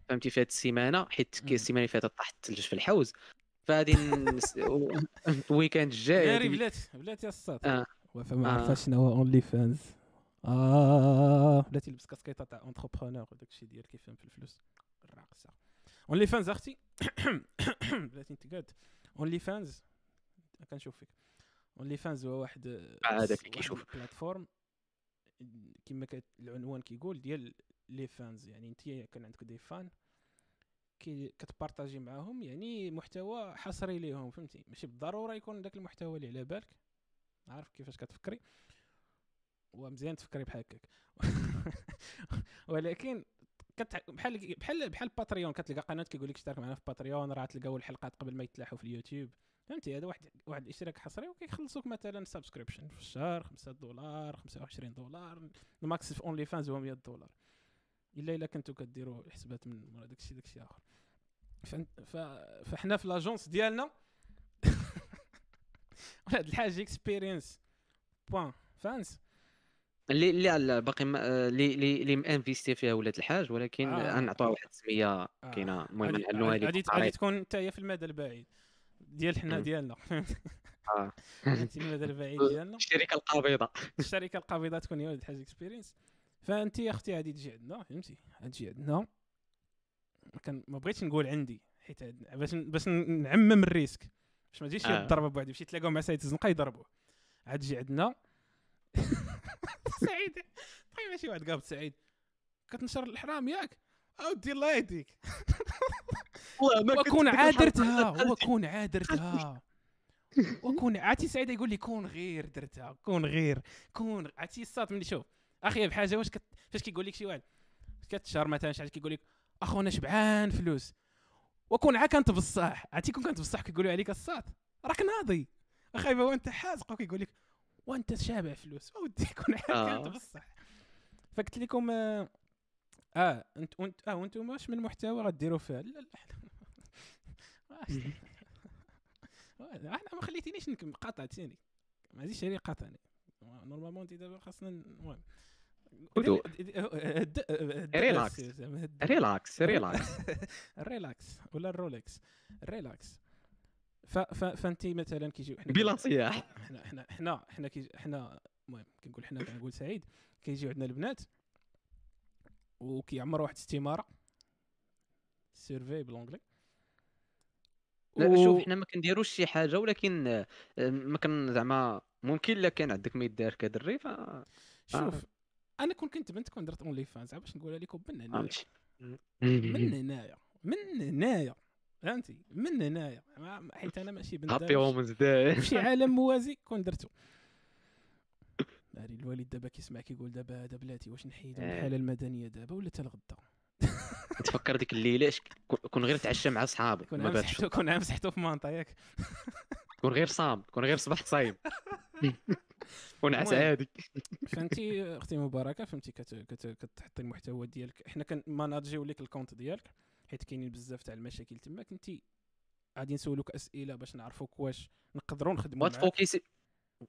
فهمتي في هذه السيمانة حيت. السيمانة اللي فاتت طاحت الثلج في الحوز و- ال weekend الجاي ناري غادي- بلات بلاتي الصاد آه. وفا ما آه. عرفاش شنو هو OnlyFans آه. بلاتي لبس كاسكيطه تاع entrepreneur وداك الشيء ديال كيفهم في الفلوس. الراقصه OnlyFans أختي. بلاتي أنت قاد OnlyFans كنشوف فيك. OnlyFans هو واحد هذاك اللي كيشوف. plateforme كما العنوان كيقول ديال les fans يعني أنت كان عندك des fans كي كت partager معاهم يعني محتوى حصري ليهم فهمتي؟ ماشي بالضرورة يكون داك المحتوى اللي على بالك. عارف كيفاش كتفكري. ومزيان تفكري بحال هكاك ولكن كت... بحال بحال بحال باتريون كتلقى قناة كيقول لك اشترك معنا في باتريون راه تلقاو الحلقات قبل ما يتلاحوا في اليوتيوب. فهمتي؟ هذا واحد واحد الاشتراك حصري وكيخلصوك مثلا subscription في الشهر 5 دولار 25 دولار ال max في OnlyFans هو 100 دولار. إلا إلا كنتو كديروا حسابات من مورا داكشي داكشي آخر. فن- ف... فحنا في لاجونس ديالنا. هاد الحاجة اكسبيرينس بوان فانس اللي اللي على باقي ما- آه، اللي اللي اللي مانفيستي فيها ولاد الحاج ولكن آه. واحد السميه آه. كاينة المهم غادي لكم غادي قريب. تكون انت هي في المدى البعيد ديال حنا. ديالنا آه. فهمتي المدى البعيد ديالنا الشركة القابضة الشركة القابضة تكون هي ولد الحاج اكسبيرينس فانت يا أختي غادي تجي عندنا فهمتي تجي عندنا كان ما بغيتش نقول عندي حيت باش باش نعمم الريسك باش ما تجيش آه. الضربه بوحدي باش يتلاقاو مع سيد الزنقه يضربوه عاد تجي عندنا سعيد. طيب ماشي واحد قابض سعيد. كتنشر الإحرام ياك. أودي الله يهديك. وكون عادرتها وكون عادرتها. وكون عرفتي سعيد يقول لي كون غير درتها كون غير كون عرفتي الصات ملي شوف أخي بحاجة واش كت... فاش كيقول لك شي واحد كتشهر مثلا شي حد كيقول لك اخو أنا شبعان فلوس. وكون عا كانت بصح عرفتي كون كانت بصح كيقولوا عليك الصات راك ناضي. أخي وأنت حازق وكيقول لك وانت شابع فلوس اودي كون عا آه. كانت بصح فقلت لكم آه, آه انت وانت آه وأنتم واش من محتوى غديروا فيها لا لا أنا ما خليتينيش نكمل قاطعتيني ما عادش لي قاطعني normalement انت دابا خاصنا المهم هدوء. relax relax. relax relax ولا الرولكس ال relax ف ف فانت مثلا كيجيو حنا بلا صياح. حنا حنا حنا حنا كي حنا المهم كنقول حنا كنقول سعيد كيجيو عندنا البنات وكيعمروا واحد الاستماره سيرفي بالونجلي لا و- شوف حنا ما كنديروش شي حاجة ولكن آه، ما كان زعما ممكن إلا كان عندك ما يدار كدري ف شوف أنا كون كنت بنت كون درت أونلي فانز باش نقولها لكم من هنايا. من هنايا. من هنايا. فهمتي من هنايا. ما- حيت أنا ماشي بنت هابي وومنز داي شي عالم موازي كون درتو. ناري الوالد دابا كيسمع كيقول دابا هذا بلاتي واش نحيدو من آه. الحاله المدنية دابا ولا حتى الغدا تفكر ديك الليلة اش- كون غير تعشى مع صحابك كون ما باتش. مسحتو كون مسحتو في مانطا ياك. كون غير صام كون غير صباح صايم. ونعس. عادي فهمتي أختي مباركة؟ فهمتي كت... كت... كتحطي المحتوى ديالك. حنا كن manager يو لك ال compte ديالك. حيت كاينين بزاف تاع المشاكل تما كنتي غادي نسولوك أسئلة باش نعرفوك واش نقدروا نخدموا معاك. وت focusser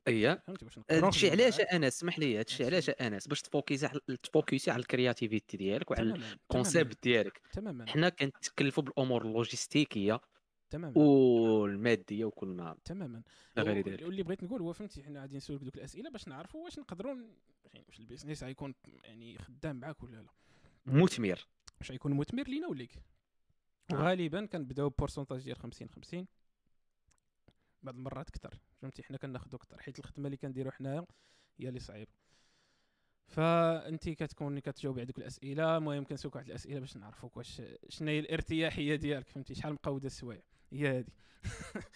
اييه هادشي علاش. أنا اسمح لي هادشي. علاش أنا باش ت focusser على ت focusser على ال créativité ديالك وعلى ال concept ديالك. تماما. حنا كنتكلفوا بالأمور اللوجيستيكية تماما. والمادية وكل ما تماما. غير ذلك. واللي بغيت نقول هو فهمتي حنا غادي نسولك دوك الأسئلة باش نعرفوا واش نقدروا يعني واش ال business غيكون يعني خدام معاك ولا لا. مثمر. واش غيكون مثمر لينا وليك. آه. وغالبا كنبداو pourcentage ديال 50 50 بعض المرات أكثر فهمتي؟ حنا كناخذوا أكثر حيت الخدمة اللي كنديروا حنايا هي اللي صعيبة. فانت كتكون كتجاوبي على دوك الأسئلة المهم كنسولك واحد الأسئلة باش نعرفوك واش شنو هي الارتياحية ديالك فهمتي؟ شحال مقودة السوايع؟ هي هذه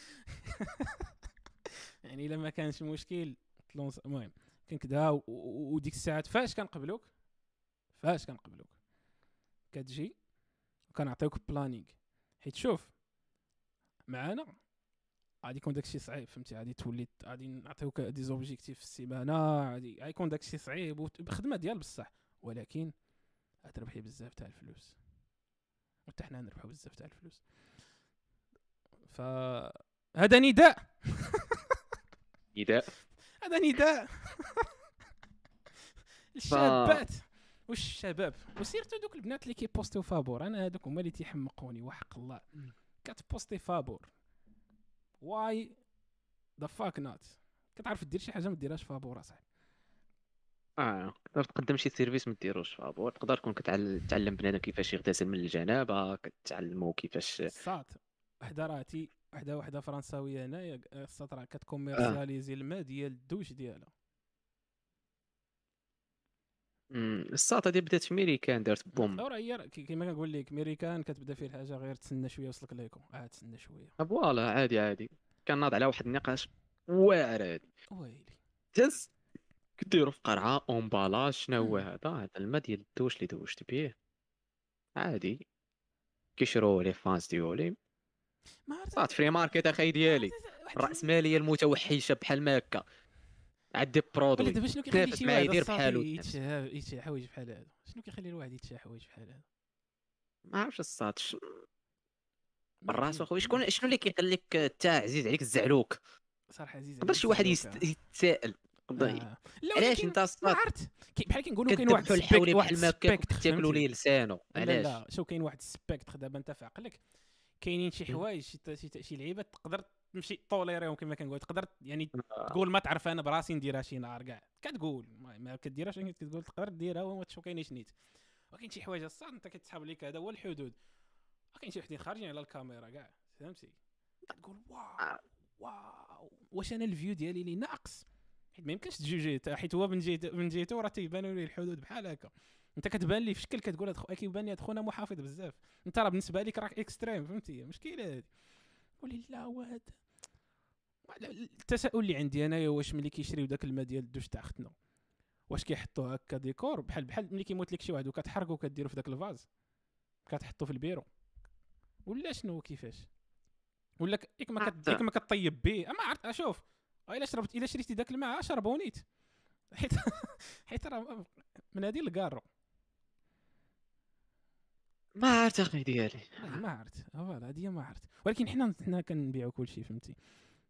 يعني إلا ما كانش مشكل المهم كان كدا و- و- وديك الساعات فاش كنقبلوك؟ فاش كنقبلوك؟ كتجي وكنعطيوك planning حيت شوف معانا؟ غادي يكون داكشي صعيب فهمتي؟ غادي تولي غادي نعطيوك des objectifs في السيمانة غادي غيكون داكشي صعيب بخدمة ديال بصح. ولكن غتربحي بزاف تاع الفلوس. وحتى حنا نربحو بزاف تاع الفلوس. ف هذا نداء. اذا هذا نداء. الشابات. وش الشباب؟ و surtout دوك البنات اللي كي poster يو فابور. أنا هذوك هما اللي تيحمقوني وحق الله. كت poster فابور. why the fuck not كتعرف دير شي حاجة ما ديرهاش فابور أصاحبي. آه تقدر تقدم شي service ما ديروش فابور. تقدر تكون كتعلم بنادم كيفاش يغتسل من الجنابة كتعلمو كيفاش ساطة وحدة راه تي وحدة وحدة فرنساوية هنايا راه كت commercialiser الماء ديال الدوش ديالها. مم، الساطه دي بدأت في ميريكان دارت boom. راه هي كنقول لك ميريكان كتبدا فيه الحاجة غير تسنى شوية وصلك ليكو آه تسنى شوية. فوالا عادي عادي. كان ناض على واحد النقاش واعر هادي ويلي. تهز كديروا في قرعة اونبالاج شنو هو. هذا؟ هذا الماء ديال الدوش اللي دوشت به عادي. كيشرو لي فانس ديالي ما عرفت. فري ماركت اخاي ديالي. الراسماليه المتوحشة بحال ما هكا ولا برودوي. دابا شنو كيخلي تنافس شي واحد يدير بحالو. يتشا حوايج بحال هادو شنو كيخلي الواحد يتشا حوايج بحال هادو ما عرفتش الصاد بالراس عرفتش. أخويا شكون شنو اللي كيخليك تا عزيز عليك الزعلوك؟ صراحة عزيز تقدر شي واحد يتسائل آه. لا علاش أنت الصاد عرفت. بحال كنقولوا كاين واحد الحولي بحال ما تاكلوا؟ ليه لسانه. لا علاش؟ لا شو كاين واحد السبيكت دابا أنت في عقلك كاينين شي حوايج شي, شي لعيبة تقدر تمشي طوليريهم كما كنقول تقدر يعني. تقول ما تعرف أنا براسي نديرها شي نهار كاع كتقول ما, كديرهاش ولكن كتقول تقدر ديرها وما تشوف كاينش نيت. ولكن شي حوايج الساط أنت كتسحب لك هذا هو الحدود. وكاين شي وحدين خارجين على الكاميرا كاع فهمتي؟ كتقول واو آه. واو. واش أنا ال view ديالي اللي ناقص؟ حيت ما يمكنش تجوجي حيت هو من جهه من جهته راه تيبانوا ليه الحدود بحال هكا. أنت كتبان لي في شكل كتقول هاد كيبان لي هاد خونا محافظ بزاف. أنت راه بالنسبة لك راك extrême فهمتي؟ مشكلة هادي. قولي لا واد. التساؤل اللي عندي انايا واش ملي كيشريو داك الماء ديال الدوش تاع ختنا؟ واش كيحطوه هكا ديكور؟ بحال بحال ملي كيموت لك شي واحد وكتحرقو وكديرو في داك ال vase كتحطو في البيرو. ولا شنو كيفاش ولا ياك ما كت-. ياك ما كطيب به ما عرفت أشوف إلا شربت إلا شريتي داك الماء شربو نيت حيت حيت راه من هذه لكارو ما عرفت أخي ديالي. آه، ما عرفت. voilà هي ما عرفت. ولكن حنا حنا كنبيعو كلشي فهمتي؟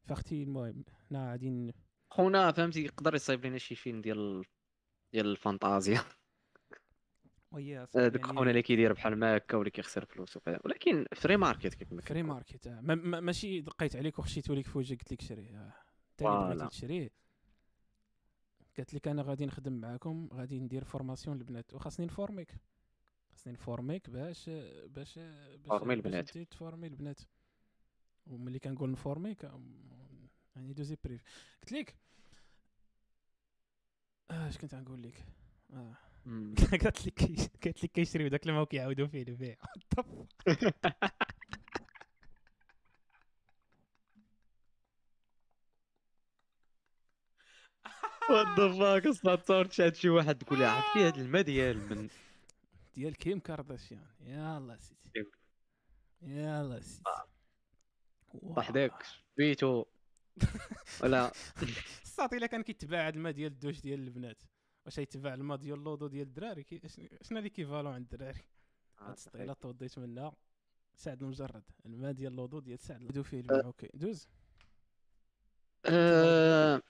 فاختي المهم حنا غادي خونا فهمتي يقدر يصايب لنا شي فيلم ديال ديال الفانتازيا ويا هذاك خونا اللي كيدير بحال ما هكا واللي كيخسر فلوس وكذا ولكن free market كيف ما free. market آه. ما ما ماشي دقيت عليك وخشيتو لك في وجهك قلت لك شريه آه. انت اللي تشريه قالت لك أنا غادي نخدم معاكم غادي ندير formation للبنات وخاصني نفورميك خاصني نفورميك باش باش باش باش البنات. تزيد تفورمي البنات وملي كنقول نفورميك آم، يعني دوزي bref. قلت لك آه، اش كنت غنقول لك؟ آه. مم. قالت لك قالت لك كيشريو داك الماء وكيعاودوا فيه البيع. what the fuck أصلا تصور تشاهد شي واحد تقول عرفتي هذا الماء ديال من ديال كيم كارداشيان. يلا سيدي. يلا سيدي وحدك بيتو ولا. الساط إلا كان كيتباع هاد الماء ديال الدوش ديال البنات. واش يتباع الماء ديال لوضو ديال الدراري؟ شنو اللي كيفالو عند الدراري؟ هاد السطيلة توضيت منها. سعد المجرد. الماء ديال لوضو ديال سعد. دو فيه الماء أوكي دوز. آه،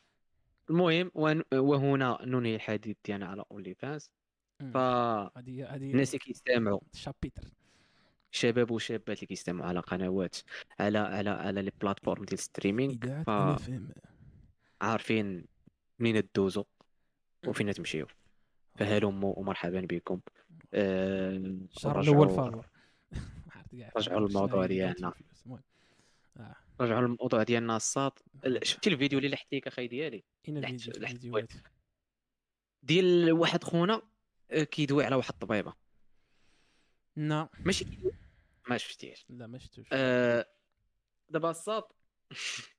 المهم ون- وهنا ننهي الحديث ديالنا على OnlyFans هادي هادي اللي كيستمعوا. chapitre. شباب وشابات اللي كيستمعوا على قنوات على على على les plateformes ديال streaming. ف- عارفين منين تدوزوا وفين تمشيو. فهلموا ومرحبا بكم. آه، الشهر الأول رجعوا للموضوع ديالنا. آه. رجعوا للموضوع ديالنا الساط ال- شفتي الفيديو اللي لحت ليك أخي ديالي لحت- ديال واحد خونا آه، كيدوي على واحد الطبيبة. لا. ماشي. ما شفتيش لا ما شفتوش. آه، دابا الساط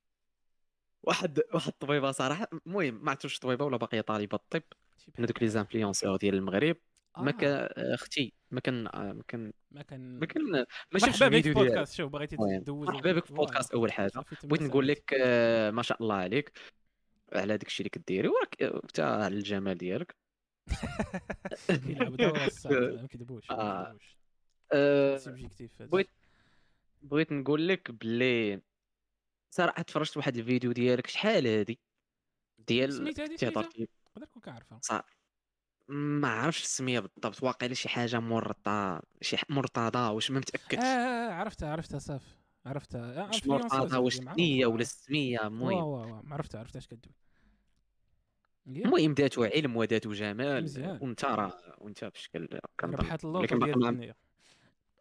واحد واحد الطبيبه صراحة. المهم ما عرفتش طبيبة ولا باقية طالبة. الطب شي من بحال دوك les influenceurs ديال المغرب. ما آه، كان أختي ما كان آه، ما كان ما كان ما كان ما شفتش الفيديو بودكاست شوف بغيتي تدوز مرحبا بك في بودكاست أول حاجة. بغيت نقول لك آه، ما شاء الله عليك. على داك الشيء اللي كديري وراك آه، حتى على الجمال ديالك. كيلعب دور الصاد ما كيدبوش. آه. آه، هذا. بغيت بغيت نقول لك بلي صراحة تفرجت واحد الفيديو ديالك شحال هادي؟ ديال فيه نقدر كنعرفها. صار ما عرفتش السمية بالضبط واقيلا شي حاجة مرتضى شي مرتضى واش ما آه, متاكدش آه عرفتها عرفتها صافي عرفتها. آه واش مرتضى واش. النيه ولا السمية؟ المهم. وا وا عرفتها عرفتها اش كدوي. المهم ذات علم وذات جمال. وانت راه وانت بشكل كنظن. ربحت اللوطو باقي ديال الدنيا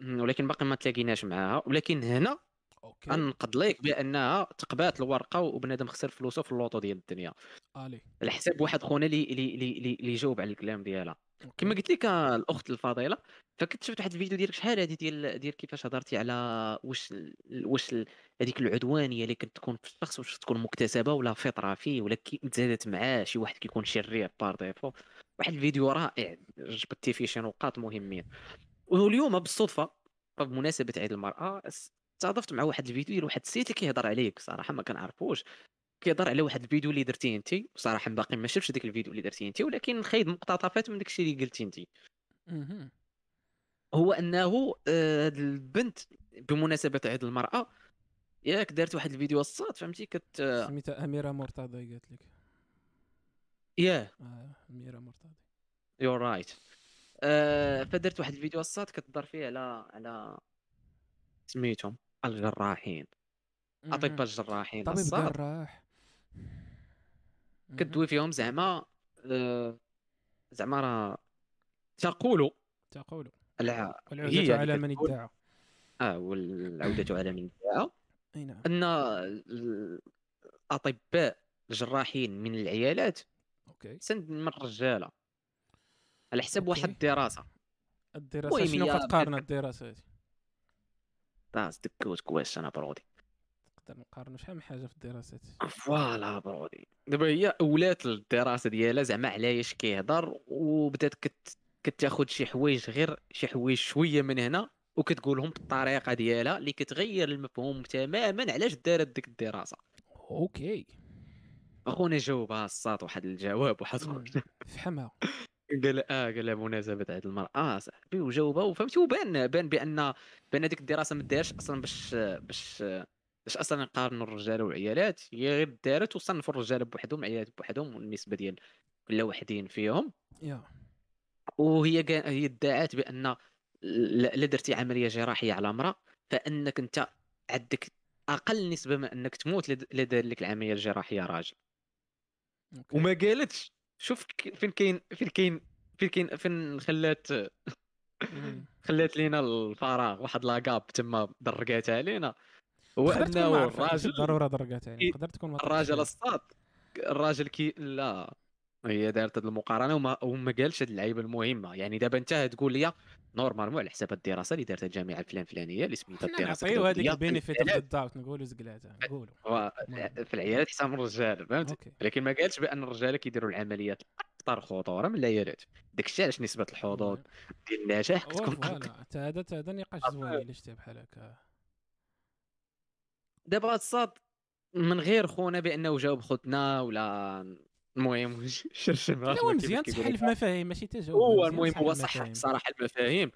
ولكن باقي ما تلاقيناش معاها. ولكن هنا أوكي. غنقد ليك بأنها تقبات الورقة وبنادم خسر فلوسه في اللوطو ديال الدنيا. allez. على حساب واحد خونا اللي اللي اللي جاوب على الكلام ديالها. كما قلت لك آه، الأخت الفضيلة فكنت شفت واحد الفيديو ديالك شحال هذه ديال ديال كيفاش هضرتي على واش واش هذيك العدوانية اللي كنت تكون في الشخص واش تكون مكتسبة ولا فطرة فيه ولا تزادت معاه شي واحد كيكون شرير par défaut واحد الفيديو رائع جبدتي فيه شي نقاط مهمين. واليوم بالصدفة بمناسبه عيد المرأة تصادفت مع واحد الفيديو ديال واحد السيد اللي كيهضر عليك صراحة ما كنعرفوش. كيهضر على واحد الفيديو اللي درتيه انت صراحة باقي ما شفتش ديك الفيديو اللي درتيه انت ولكن خايد مقتطفات من داك الشيء اللي قلتي انت. هو أنه آه، هاد البنت بمناسبة عيد المرأة ياك دارت واحد الفيديو الساط فهمتي؟ كت آه، سميتها أميرة مرتضى قالت لك. ياه. آه ميرا مرتضي you're right فدرت واحد الفيديو الساط كتهضر فيه على على سميتهم الجراحين. أطباء الجراحين طبيب الساط جراح. كدوي فيهم زعما آه، زعما راه تقول تقول الع... هي والعودة على من ادعى آه والعودة على من ادعى نعم. أن الاطباء الجراحين من العيالات. أوكي. سند من الرجالة. على حسب واحد. الدراسه الدراسة المهم شنو كتقارن الدراسة هذه؟ راس دكوت كواش أنا برودي. نقدر نقارنوا شحال من حاجة في الدراسات voilà برودي. دابا هي اولات الدراسة ديالها زعما علاش كيهضر وبدات كت... كتاخذ شي حوايج غير شي حوايج شوية من هنا وكتقولهم بالطريقة ديالها اللي كتغير المفهوم تماما علاش دارت ديك الدراسة. أوكي. أخونا جاوبها الساط واحد الجواب واحد مم. قال آه قال لها بمناسبه هاد المرأة. صاحبي وجاوبها وفهمتي وبان بان بأن بأن هذيك الدراسة ما دارش أصلا باش باش باش أصلا نقارنوا الرجال والعيالات. هي غير دارت وصنفوا الرجال بوحدهم العيالات بوحدهم والنسبة ديال كل واحدين فيهم. يا. وهي هي ادعت بأن لا لا درتي عملية جراحية على امرأة فأنك أنت عندك أقل نسبة من أنك تموت لا- لا دار لك العملية الجراحية راجل. أوكي. وما قالتش. شوف فين كاين فين كاين فين كاين فين خلات. خلات لينا الفراغ واحد لا كاب تما درقاتها علينا هو تكون أنه الراجل ضرورة درجات يعني إيه، تقدر تكون ما الراجل. الصاد الراجل كي لا هي دارت هاد المقارنة وما وما قالش هاد اللعيبة المهمة يعني دابا انت تقول لي normalement على حساب الدراسة اللي دارتها الجامعة الفلان الفلانيه اللي سميتها الدراسة نعطيو هذيك الدولية البينيفيت اوف. الداوت نقولوا زقلاتها نقولوا. في العيالات حسام الرجال فهمتي أوكي. لكن ما قالش بأن الرجال كيديروا العمليات أكثر خطورة من العيالات داكشي علاش نسبة الحظوظ ديال النجاح كتكون voilà حتى هذا حتى هذا نقاش زوين الا شتي بحال هكا. دابا الصاد من غير خونا بأنه جاوب خوتنا ولا المهم شرشم لا هو مزيان تحل في مفاهيم ماشي تجاوب هو المهم هو صح مفاهيم. صراحة المفاهيم.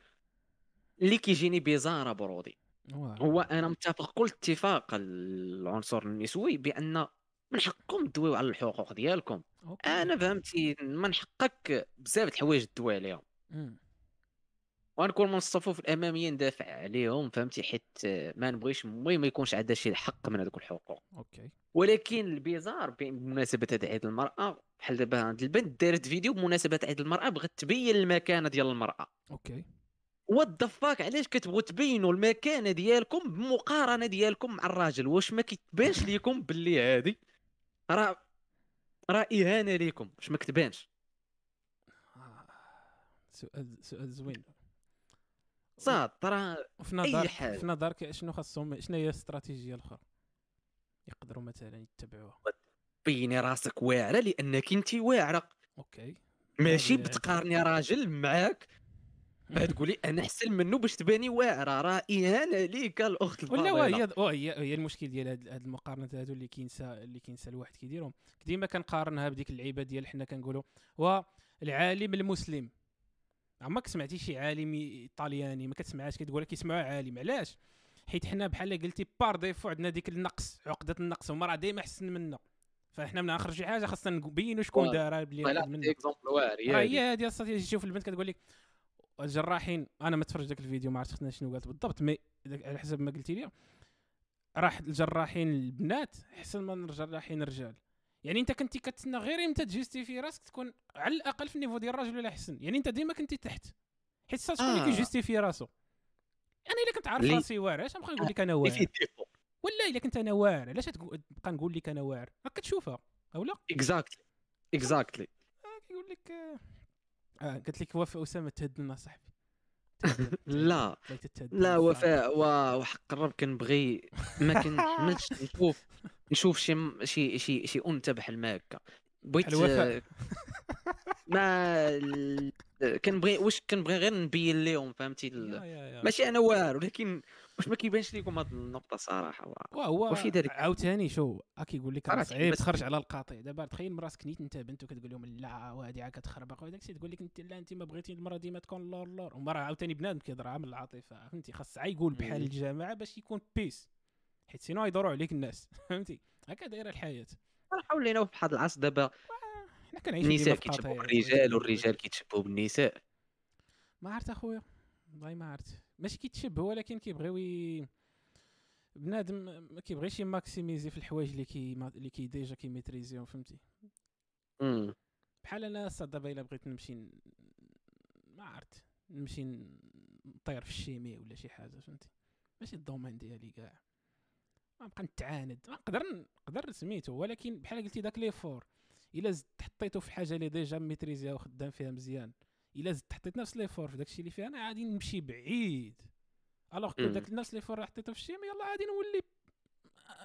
اللي كيجيني bizarre برودي هو. هو أنا متفق كل اتفاق العنصر النسوي بأن من حقكم تدويو على الحقوق ديالكم. أوكي. أنا فهمتي من حقك بزاف د الحوايج تدوي عليهم. مم. ونكون من الصفوف الأمامية ندافع عليهم فهمتي؟ حيت ما نبغيش المهم ما يكونش عندها شي حق من هذوك الحقوق. أوكي. ولكن ال bizarre بمناسبة هذا عيد المرأة بحال دابا هاد البنت دارت فيديو بمناسبة عيد المرأة بغات تبين المكانة ديال المرأة. أوكي. وا علاش كتبغوا تبينوا المكانة ديالكم بمقارنة ديالكم مع الراجل؟ واش ما كيتبانش ليكم باللي هادي؟ راه راه اهانه ليكم واش ما كتبانش؟ آه. سؤال سؤال زوين. صاد راه وفي نظرك حاجة. في نظرك شنو خاصهم شنو هي الاستراتيجيه الأخرى؟ يقدروا مثلا يتبعوها. بيني راسك واعرة لأنك أنت واعرة. أوكي. ماشي بتقارني راجل معاك. تقولي أنا أحسن منه باش تباني واعرة راه اهانه ليك الأخت ولا الفاضلة. هي هي هي المشكل ديال هاد المقارنات هادو اللي كينسى اللي كينسى الواحد كيديرهم. ديما كنقارنها بديك اللعيبة ديال حنا كنقولوا هو العالم المسلم. عمرك سمعتي شي عالم إيطالياني ما كتسمعهاش كتقول لك يسمعوا عالم علاش؟ حيت حنا بحال قلتي par défaut عندنا ديك النقص عقدة النقص هما راه ديما أحسن منا. فاحنا من آخر شي حاجة خاصنا نبينوا شكون. دارها بلي exemple واعر هي هذه الاستراتيجيه تشوف البنت كتقول لك الجراحين أنا ما تفرج داك الفيديو ما عرفتش شنو قالت بالضبط. mais على حسب ما قلتي لي راه الجراحين البنات أحسن من الجراحين الرجال. يعني انت كنتي كتسنى غير إمتى ت justifier راسك تكون على الأقل في ال niveau ديال الراجل ولا احسن يعني انت ديما كنتي تحت. حيت شكون اللي آه. كي justifier راسو. أنا إلا كنت عارف راسي واعر اش غنبقى نقول لك أنا واعر. ولا إلا كنت أنا واعر. علاش تبقى نقول لك أنا واعر؟ راك كتشوفها. أو لا؟ exactly exactly آه، كيقول لك آه، قلت لك وفاء أسامة تهدنا صاحبي. تهدنا، لا لا. وفاء وحق الرب كنبغي ما كنحملش نشوف نشوف شي شي شي شي انثى بحال ما هكا بغيت الوفاء. ما كنبغي واش كنبغي غير نبين لهم فهمتي. ماشي أنا واعر ولكن واش ما كيبانش لكم هذه النقطة صراحة وهو وفي ذلك- عاوتاني شو كيقول لك راه صعيب تخرج على القاطع. دابا تخيل مراسك نيت انت بنت وكتقول لهم لا وهذه عاد كتخربق. وداك الشيء تقول لك انت لا انت ما بغيتي المراه ديما تكون لور لور. وما راه عاوتاني بنادم كيهضر عامل العاطفة فهمتي؟ خاص عا يقول بحال. الجماعة باش يكون بيس حيت sinon يدوروا عليك الناس فهمتي؟ هكا دايرة الحياة. راه حولينا في واحد العصر دابا. حنا كنعيشوا ديما النساء كيتشبهوا بالرجال والرجال كيتشبهوا بالنساء. ما عرفت أخويا. والله ما عرفت. ماشي كيتشبه ولكن كيبغيو. بنادم ما كيبغيش ي maximiser في الحوايج اللي كي اللي كي déjà كي maîtriser هم فهمتي. بحال أنا الصاد دابا إلا بغيت نمشي ما عرفت نمشي نطير في la chimie ولا شي حاجة فهمتي ماشي ال domaine ديالي كاع غنبقى نتعاند نقدر نقدر سميتو ولكن بحال قلتي داك l'effort إلا زدت حطيتو في حاجة اللي déjà maîtriser ها وخدام فيها مزيان إلا زدت حطيت نفس l'effort في داكشي اللي فيها أنا غادي نمشي بعيد. alors que. داك نفس l'effort اللي حطيتو في la chimie يلا غادي نولي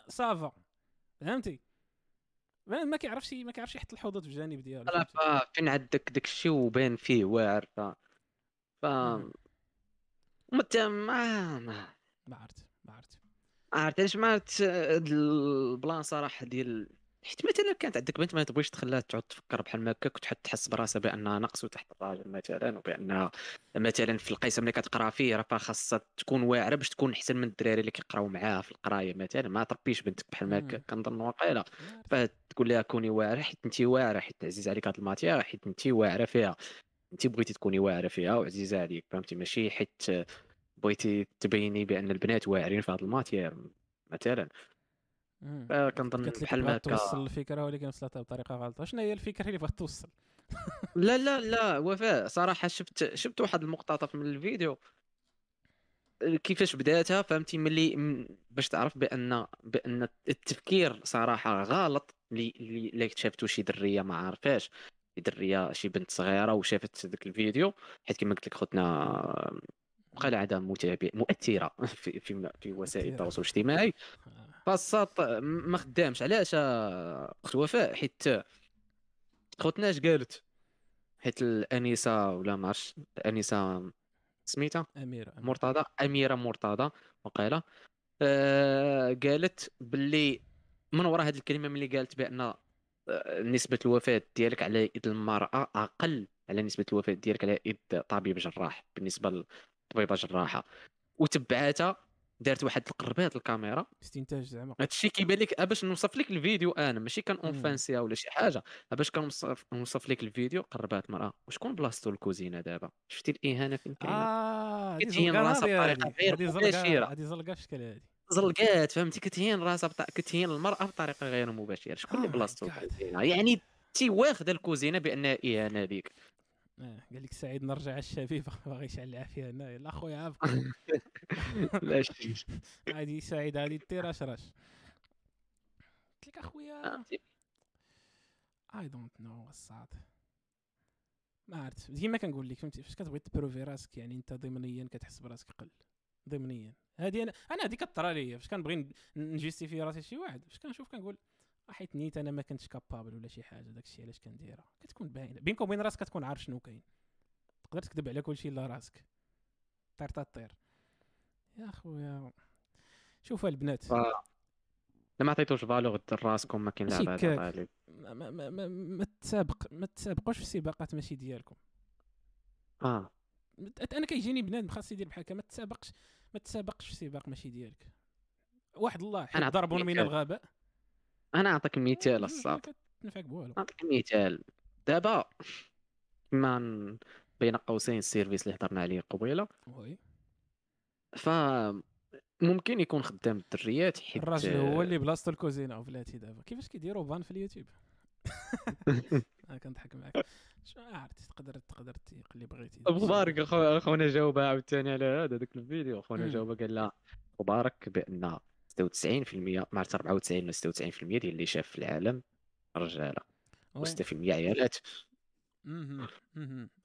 ça va فهمتي؟ بنادم ما كيعرفش ما كيعرفش يحط الحدود في الجانب ديالو لا فهمتي؟ فين عندك داك الشيء وبان فيه واعر ف ف ما ما ما عرفت ما عرفت. عرفت علاش ما عرفت هاد البلان صراحة ديال حيت مثلا كانت عندك بنت ما تبغيش تخليها تعود تفكر بحال ما هكاك وتحط تحس براسها بأنها نقص تحت الراجل مثلا وبأنها مثلا في القسم اللي كتقرأ فيه راه خاصها تكون واعرة باش تكون أحسن من الدراري اللي كيقراو معاها في القراية مثلا ما تربيش بنتك بحال ما. هكاك كنظن واقيلا. فتقول لها كوني واعرة حيت انت واعرة حيت عزيز عليك هاد الماتير حيت انت واعرة فيها انت بغيتي تكوني واعرة فيها وعزيزة عليك فهمتي ماشي حيت بغيتي تبيني بأن البنات واعرين في هاد الماتير مثلا. فكنظن قالت لك بحال ما توصل الفكرة ولكن وصلتها بطريقة غلطه شنو هي الفكرة اللي بغات توصل؟ لا لا لا وفاء صراحة شفت شفت واحد المقتطف من الفيديو. كيفاش بداتها فهمتي؟ ملي باش تعرف بأن بأن التفكير صراحة غلط اللي شافتو شي درية ما عارفاش. شي درية شي بنت صغيرة وشافت ذاك الفيديو حيت كما قلت لك خوتنا وقال عاده متابع مؤثرة في في في وسائل. التواصل الاجتماعي. فالساط ما خدامش. علاش؟ آه، أخت وفاء حيت خوتنا اش قالت؟ حيت الانسه ولا ما عرفتش الانسه سميتها؟ أميرة. مرتضى أميرة مرتضى وقيلة. آه قالت باللي من وراء هذه الكلمة ملي قالت بأن آه، نسبة الوفاة ديالك على يد المرأة أقل على نسبة الوفاة ديالك على يد طبيب جراح بالنسبة لطبيبة جراحة. وتبعاتها دارت واحد القربات الكاميرا استنتاج زعما هذا الشيء كيبان لك باش نوصف لك الفيديو أنا ماشي كان. اونفانسيا ولا شي حاجة باش كنوصف نوصف لك الفيديو قربات مرآة وشكون بلاصتو الكوزينة دابا شفتي الإهانة في الكلمة آه كتهين راسها هادي. غير مباشرة. هادي زلقة في شكل هادي زلقات فهمتي كتهين راسها بط... كتهين المرأة بطريقة غير مباشرة شكون اللي Oh بلاصتو. الكوزينة يعني تي واخدة الكوزينة بأنها إهانة ليك. قال لك سعيد نرجع على الشبيبه باغي يشعل العافية. هنايا لا خويا عافاك لا شي هادي سعيد هادي دير رش قلت لك أخويا؟ I don't know الصاد ما عرفت. ديما كنقول لك فهمتي؟ فاش كتبغي ت prouver راسك يعني أنت ضمنيا كتحس براسك قل. ضمنيا. هادي أنا أنا هادي كطرى ليا. فاش كنبغي ن justifier راسي شي واحد فاش كنشوف كنقول حيت نيت أنا ما كنتش capable ولا شي حاجة داكشي علاش كنديرها؟ كتكون باينة. بينك وبين راسك كتكون عارف شنو كاين. تقدر تكذب على كلشي إلا راسك. طير طير يا خويا شوف البنات. ف... لما عطيتوش valeur راسكم ما كاين لعبه. هذا ما, ما, ما, ما, ما تسابق ما تسابقوش في السباقات ماشي ديالكم. آه. أنا كيجيني بنادم خاص يدير بحال هكا ما تسابقش ما تسابقش في سباق ماشي ديالك. واحد الله حيت ضربون من. الغباء أنا نعطيك مثال الصاد. كتنفعك بوالو. نعطيك مثال دابا كما ن- بين قوسين ال service اللي هضرنا عليه قبيلة. oui. ف ممكن يكون خدام الدريات حيت الراجل هو اللي بلاصتو الكوزينة وبلاتي دابا. كيفاش كيديروا بان في اليوتيوب؟ أنا كنضحك معاك. شو عرفت تقدر تقدر تيق اللي بغيتي. مبارك اخو أخونا جاوبها عاوتاني على هذا ذاك الفيديو. أخونا. جاوبها قال لها مبارك بأن 96% ما عرفت 94 ولا 96% ديال اللي شاف في العالم رجاله oui. و6% عيالات.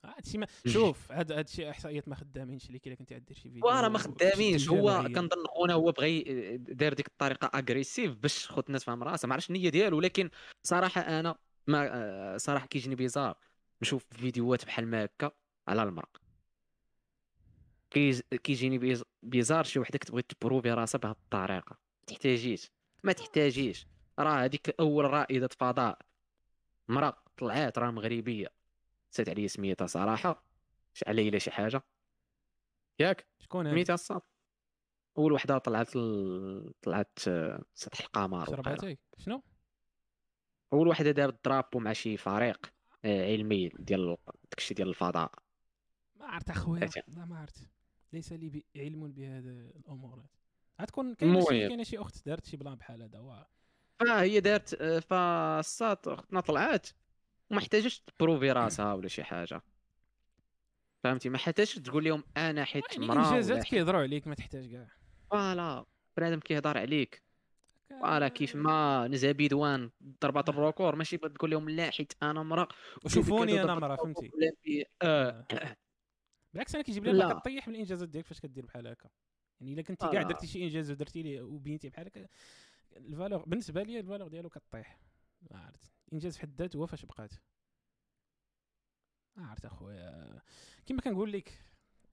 هادشي ما شوف هاد هادشي إحصائيات ما خدامينش اللي الا كنتي غدير شي فيديو وراه ما خدامينش هو. كنظن خونا هو بغى دار ديك الطريقة agressive باش خوت الناس فهم راسها ما عرفتش النية ديالو ولكن صراحة أنا ما آه، صراحة كيجيني bizarre نشوف فيديوهات بحال ما هكا على المرق كيز- كيجيني biz- bizarre شي وحده كتبغي تـ prouver راسها بهذه الطريقة. ما تحتاجيش ما تحتاجيش. راه هذيك أول رائدة فضاء. مرأة طلعات راه مغربية. نسيت عليا سميتها صراحة. شعل ليلى شي حاجة. ياك؟ شكون؟ سميتها الصاد. أول وحدة طلعت ال... طلعت سطح القمر شنو أول واحد دار الدرابو مع شي فريق آه، علمي ديال داكشي ديال الفضاء. ما عرفت أخويا. ما عرفت. ليس لي علم بهذا الأمور هذه غتكون كاينة شي أخت دارت شي بلان بحال هذا وا- فهي دارت آه، فالساط أختنا طلعات وما احتاجتش تبروفي راسها ولا شي حاجة. فهمتي؟ ما حتاجش تقول لهم أنا حيت يعني مرا ولا إنجازات حيت كيهضروا عليك ما تحتاج كاع. فوالا بنادم كيهضر عليك. فوالا كيف ما نزها بيدوان ضربات الروكور ماشي تقول لهم لا حيت أنا مرا. وشوفوني أنا مرا فهمتي. آه. آه. بالعكس أنا كيجيب لي. لا. كطيح من الإنجازات ديالك فاش كدير بحال هكا. يعني إلا كنتي كاع. درتي شي إنجاز ودرتي ليه وبينتي بحال هكا ال valeur بالنسبة لي ال valeur ديالو كطيح. ما عرفت. الانجاز في حد ذاته هو فاش بقات. ما عرفت أخويا. كما كنقول لك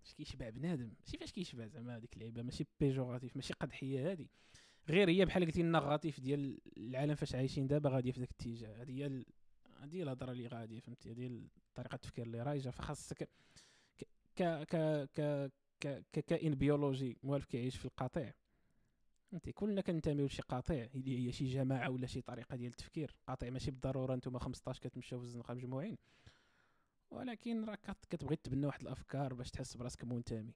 اش كيشبع بنادم. ماشي فاش كيشبع زعما هذيك اللعيبة ماشي péjorative ماشي قدحية هذه غير هي بحال قلتي ال narrative ديال العالم فاش عايشين دابا غاديه في ذاك الاتجاه. هذه هي هذه هي الهضرة اللي غاديه فهمتي؟ هذه طريقة التفكير اللي رايجة. فخاصك ك ك ك ككائن بيولوجي موالف كيعيش في القطيع. فهمتي؟ كلنا كننتميو لشي قطيع اللي هي شي جماعة ولا شي طريقة ديال التفكير. قطيع ماشي بالضرورة نتوما 15 كتمشاو في الزنقة مجموعين. ولكن راك كت- كتبغي تبنى واحد الأفكار باش تحس براسك منتمي.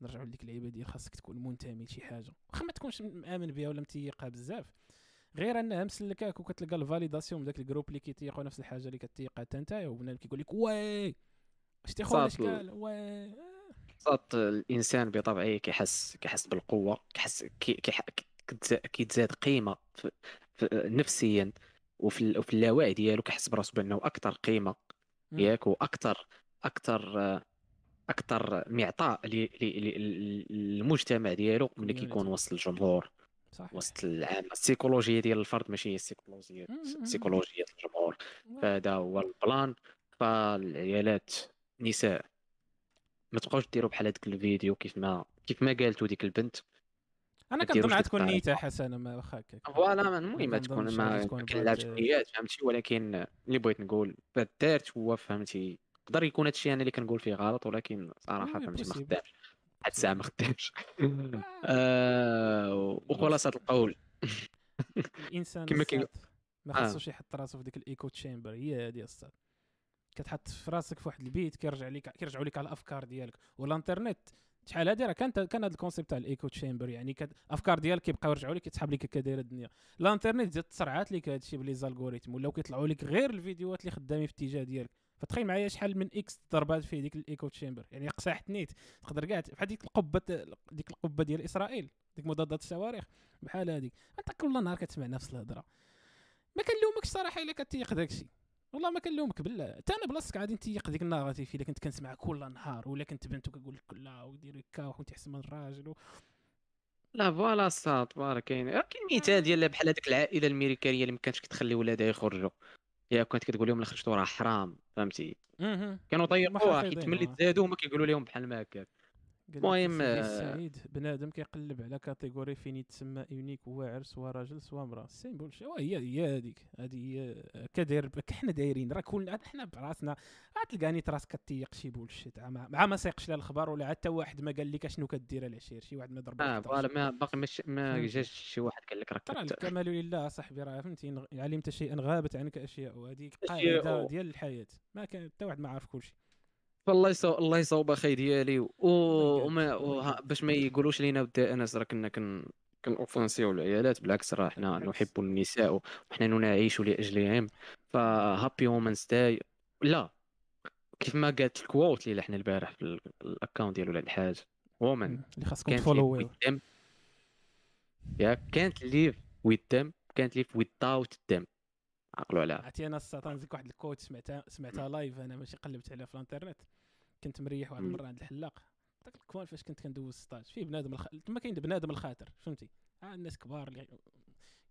نرجعوا لديك اللعيبة ديال خاصك تكون منتمي لشي حاجة. واخا ما تكونش مآمن بها ولا متيقها بزاف. غير انها مسلكاك وكتلقى ال validation من داك ال groupe اللي كيتيقوا نفس الحاجة اللي كتيقها حتى نتايا وبنادم كيقول لك واي شتي خويا. قال واي صات الإنسان بطبعه كيحس كيحس بالقوة كيحس كيتزاد قيمة في- في- نفسيا وفي وفي اللاوعي ديالو كيحس براسو بأنه أكثر قيمة. ياك وأكثر أكثر أكثر معطاء للمجتمع ديالو ملي كيكون. وسط الجمهور صح وسط العامة السيكولوجية ديال الفرد ماشي هي السيكولوجية. السيكولوجية الجمهور فهذا هو البلان فالعيالات نساء ما تبقاوش ديروا بحال هذاك الفيديو كيف ما كيف ما قالتو ديك البنت. أنا كنظن عاد تكون. نيتها حسنه ما واخا هكاك. voilà المهم تكون ما كنلعبش بنيات فهمتي؟ ولكن اللي بغيت نقول دارت هو فهمتي؟ يقدر يكون هادشي أنا اللي كنقول فيه غلط ولكن صراحة oui، فهمتي ما. خدامش حتى الساعة ما خدامش آه، وخلاصة القول. الانسان كما كي- ما آه. خصوش يحط راسو في ديك ال echo chamber هي هذه الساط كتحط في راسك في واحد البيت كيرجع لك كيرجعوا لك على الأفكار ديالك. والإنترنت شحال هادي راه كان كان هذا ال concept تاع ال echo chamber يعني. الافكار ديالك كيبقاو يرجعوا لك كتسحب لك هكا دايره الدنيا. الإنترنت زاد تسرعات لك هادشي بلي les algorithmes ولاو كيطلعوا لك غير الفيديوهات اللي خدامين في الاتجاه ديالك. فتخيل معايا شحال من x ضربات فيه ديك ال echo chamber. يعني قصاح نيت تقدر كاع بحال ديك القبة ديك القبة ديال إسرائيل ديك مضادات الصواريخ بحال هذيك أنت كل نهار كتسمع نفس الهضرة. ما كنلومكش صراحة إلا كتيق داكشي. والله ما كنلومك بالله حتى أنا بلاصتك غادي نتيق ديك ال narrative الا كنت كنسمع كل نهار ولا كنت بنت وكنقول لك لا ودير هكا وكنت أحسن من الراجل و... لا voilà صاط voilà كاين كاين مثال ديال بحال هذيك العائلة الامريكانيه اللي ما كانتش كتخلي ولادها يخرجوا يا كنت كتقول لهم الا خرجتوا راه حرام فهمتي. كانوا محافظين، حيت ملي. تزادوا ما كيقولوا لهم بحال ما هكاك المهم، آه، السعيد بنادم كيقلب على كاتيجوري فين يتسمى يونيك هو عرس سوا راجل سوا امرأة. سيمبل شي. هي هي هذيك هذه هي كداير حنا دايرين راه كلنا حنا براسنا غتلقاني راسك كتيق شي بولشيت مع مع ما سيقش لها الخبر ولا حتى واحد ما قال لك اشنو كدير العشير شي واحد ما ضرب آه فوالا ما باقي مش ما. جاش شي واحد قال لك ترى راك كت- الكمال لله صاحبي راه فهمتي علمت شيئا غابت عنك أشياء وهذه. قاعدة ديال الحياة. ما كان حتى واحد ما عارف كلشي. فالله يصوب الله يصوب أخي ديالي و... وما يقادك. باش ما يقولوش لينا بدا انس راه كنا كن كنوفنسيو العيالات بالعكس راه حنا. نحب النساء وحنا نعيش لأجلهم فهابي وومنز داي لا كيف ما قالت الكووت اللي حنا البارح في ال- الاكونت ديالو ولا الحاج وومن. اللي خاصكم تفولويو ويت ياك كانت ليف ويت دم كانت ليف ويتاوت الدم عقلوا عليها عرفتي أنا الساط نزيك واحد ال quote سمعتها سمعتها live أنا ماشي قلبت عليها في الانترنت كنت مريح واحد. المره عند الحلاق. داك ال coin فاش كنت كندوز stage. فيه بنادم الخ... تما كاين بنادم الخاطر فهمتي؟ آه الناس كبار اللي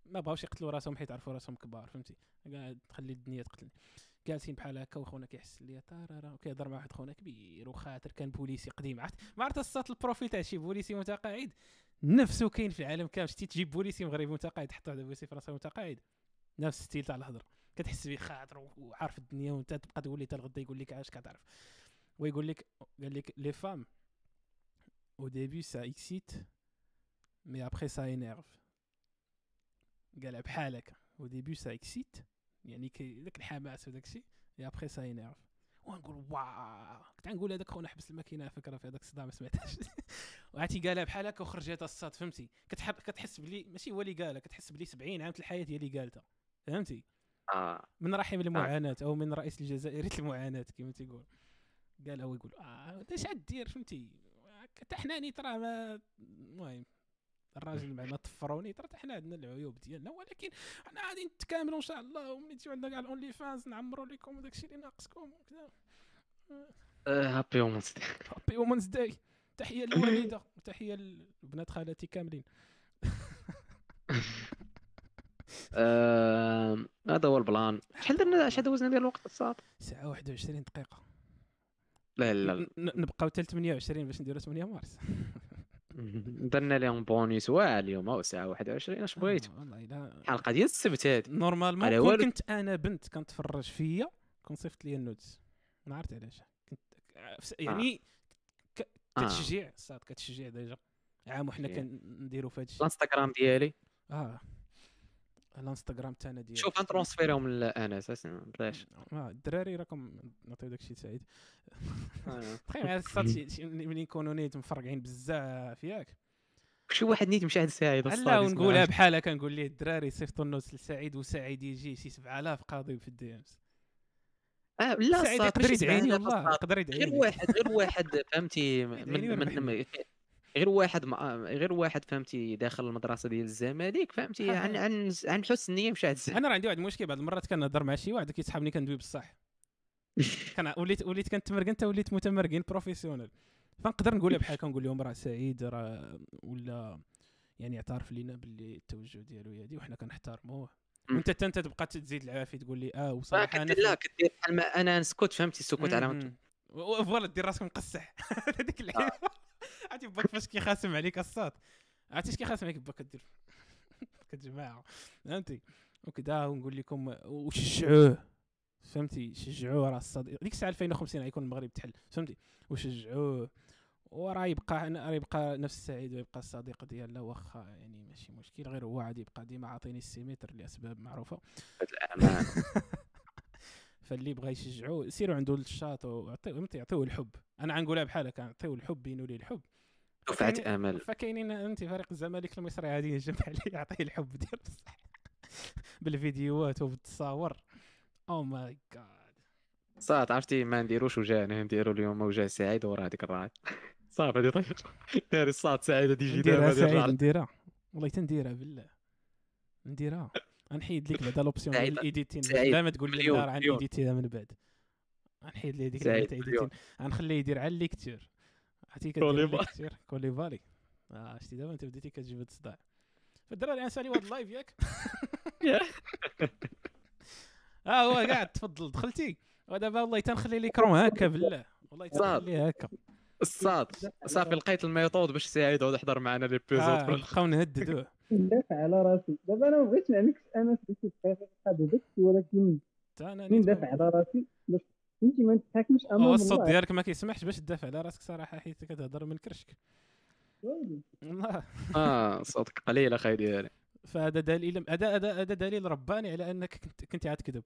ما بغاوش يقتلوا راسهم حيت عرفوا راسهم كبار فهمتي؟ قاعد تخلي الدنيا تقتلني. جالسين بحال هكا وخونا كيحس ليا طارارا. وكيهضر مع واحد خونا كبير وخاطر كان بوليسي قديم. عرفت؟ ما عرفت الساط ال profil تاع شي بوليسي متقاعد. نفسه كاين في العالم كامل. شتي تجيب بوليسي مغربي متقاعد حط واحد بوليسي فرنساوي متقاعد. نفس ال style تاع الهضرة. كتحس بيه خاطر وعارف الدنيا وانت تبقى تقول لي حتى الغدا يقول لك عاش كتعرف. ويقول لك قال لك les femmes au début ça excite mais après ça énerve. قالها بحال هكا au début ça excite يعني كي داك الحماس وداك الشيء et après ça énerve ونقول واو كنت نقول هذاك خونا حبس الماكينه فكره في هذاك الصداع ما سمعتهاش وعرفتي قالها بحال هكا وخرجت الصاط فهمتي كتحب كتحس بلي ماشي هو اللي قالها كتحس بلي 70 عام الحياة هي اللي قالتها فهمتي آه من رحم المعاناه أو من رئيس الجزائري المعاناه كما تيقول قال هو يقول آه اش دير فهمتي حتى حنا نيت راه ما المهم الراجل معنا طفروني ترى حنا عندنا العيوب ديالنا ولكن حنا غادي نتكاملوا إن شاء الله وملي تجيو عندنا كاع ال OnlyFans نعمروا لكم داك الشيء اللي ناقصكم وكذا. happy women's happy women's day تحية للوالدة وتحيه لبنات خالتي كاملين. آه، هذا هو ال plan. شحال درنا شحال دوزنا ديال الوقت الصاط ساعة 21 دقيقة. لا لا نبقاو حتى ل 28 باش نديرو 8 مارس. درنا لهم بونيس واعر اليوم أو ساعه 21 اش بغيت آه، والله إلا الحلقة ديال السبت هذه normalement كون. كنت أنا بنت كنتفرج فيا كون صيفط لي ال nudes. ما عرفت علاش. كنت فس- يعني ك- آه. كتشجيع صاد كتشجيع ديجا. عام وحنا. كنديرو في هادشي. الانستغرام ديالي. آه. الانستغرام تاعنا ديال شوف غنترونسفيريهم لأنا أساسا بلاش. آه الدراري راكم نعطيو داكشي سعيد آه. تخيل شي- شي- ملي نكونوا نيت مفرقعين بزاف ياك. شي واحد نيت مشاهد سعيد لا ونقولها بحال هكا نقول ليه الدراري صيفطوا النوت لسعيد وسعيد يجي شي 7000 قاضي في الدي إمز. آه لا سعيد يقدر يدعيني 7000 والله. يقدر يدعيني. غير واحد غير واحد فهمتي من. من غير واحد مع... غير واحد فهمتي داخل المدرسة ديال الزمالك فهمتي عن. عن عن حسن النية مشاهد الزمالك أنا راه عندي واحد المشكل بعض المرات كنهضر مع شي واحد كيسحبني كندوي بصح كان وليت وليت كنتمرقن أنت وليت متمرقن بروفيسيونيل فنقدر نقولها بحال هكا نقول لهم راه سعيد راه ولا يعني اعترف لينا باللي التوجه ديالو هي هادي وحنا كنحترموه. وانت حتى أنت تبقى تزيد العافية تقول لي آه ما وصراحه أنا لا كدير بحال ما أنا نسكت فهمتي السكوت علامه voilà دير راسك مقصح. هذيك اللعيبة. عرفتي باك فاش كيخاسم عليك الصاط عرفتي اش كيخاسم عليك باك كدير؟ كتجمعها فهمتي؟ وكذا ونقول لكم وشجعوه. فهمتي؟ شجعوه راه الصاط ديك الساعة 2050 غيكون المغرب تحل. فهمتي؟ وشجعوه. وراه يبقى راه يبقى نفس السعيد ويبقى الصديق ديالنا. واخا يعني ماشي مشكل. غير هو عاد يبقى ديما عاطيني السيمتر لأسباب معروفة. فاللي بغى يشجعوه سيروا عنده للشاط وعطيوه فهمتي يعطيوه الحب. أنا غنقولها بحال هكا نعطيوه الحب بينوا ليه الحب فكاينين- أمل. فكاينين انت فريق الزمالك المصري غادي يجمع عليه يعطيه الحب ديال بصح. بالفيديوهات وبالتصاور. أو ماي جاد صات عرفتي ما نديروش وجهنا نديرو اليوم وجه سعيد وراه هذيك الراي صافي هذه طيب. داري الصاد سعيد هادي يجي نديرها سعيد نديرها. والله تنديرها بالله. نديرها. غنحيد لك بعدا لوبسيون ديال الايديتين سعيد لا ما تقول لي راه مليون. غنيديتيها من بعد. غنحيد لي اللي مليون. إيديتين. غنخليه يدير على الليكتور عرفتي كدير. الليكتور كوليفالي آه شتي دابا أنت بديتي كتجيب هاد الصداع فالدراري غنساليو هاد اللايف ياك. يا. آه هو قاعد تفضل دخلتي. ودابا والله تنخلي لي كروم هكا بالله. والله. تنخليه هكا. الصاط. صافي لقيت ال méthode باش سعيد يعود يحضر معنا لي آه، épisode نبقاو نهددوه ندافع على راسي. دابا أنا ما بغيتش نعنيك أنا في شي دقيقه هذا داكشي ولكن ندافع على راسي باش فهمتي ما نتحاكمش أمام هو الصوت ديالك ما كيسمحش باش تدافع على راسك صراحة حيت كتهضر من كرشك. والله آه صوتك قليل أخي ديالي. فهذا دليل هذا هذا هذا دليل رباني على أنك كنت كنت عاد تكذب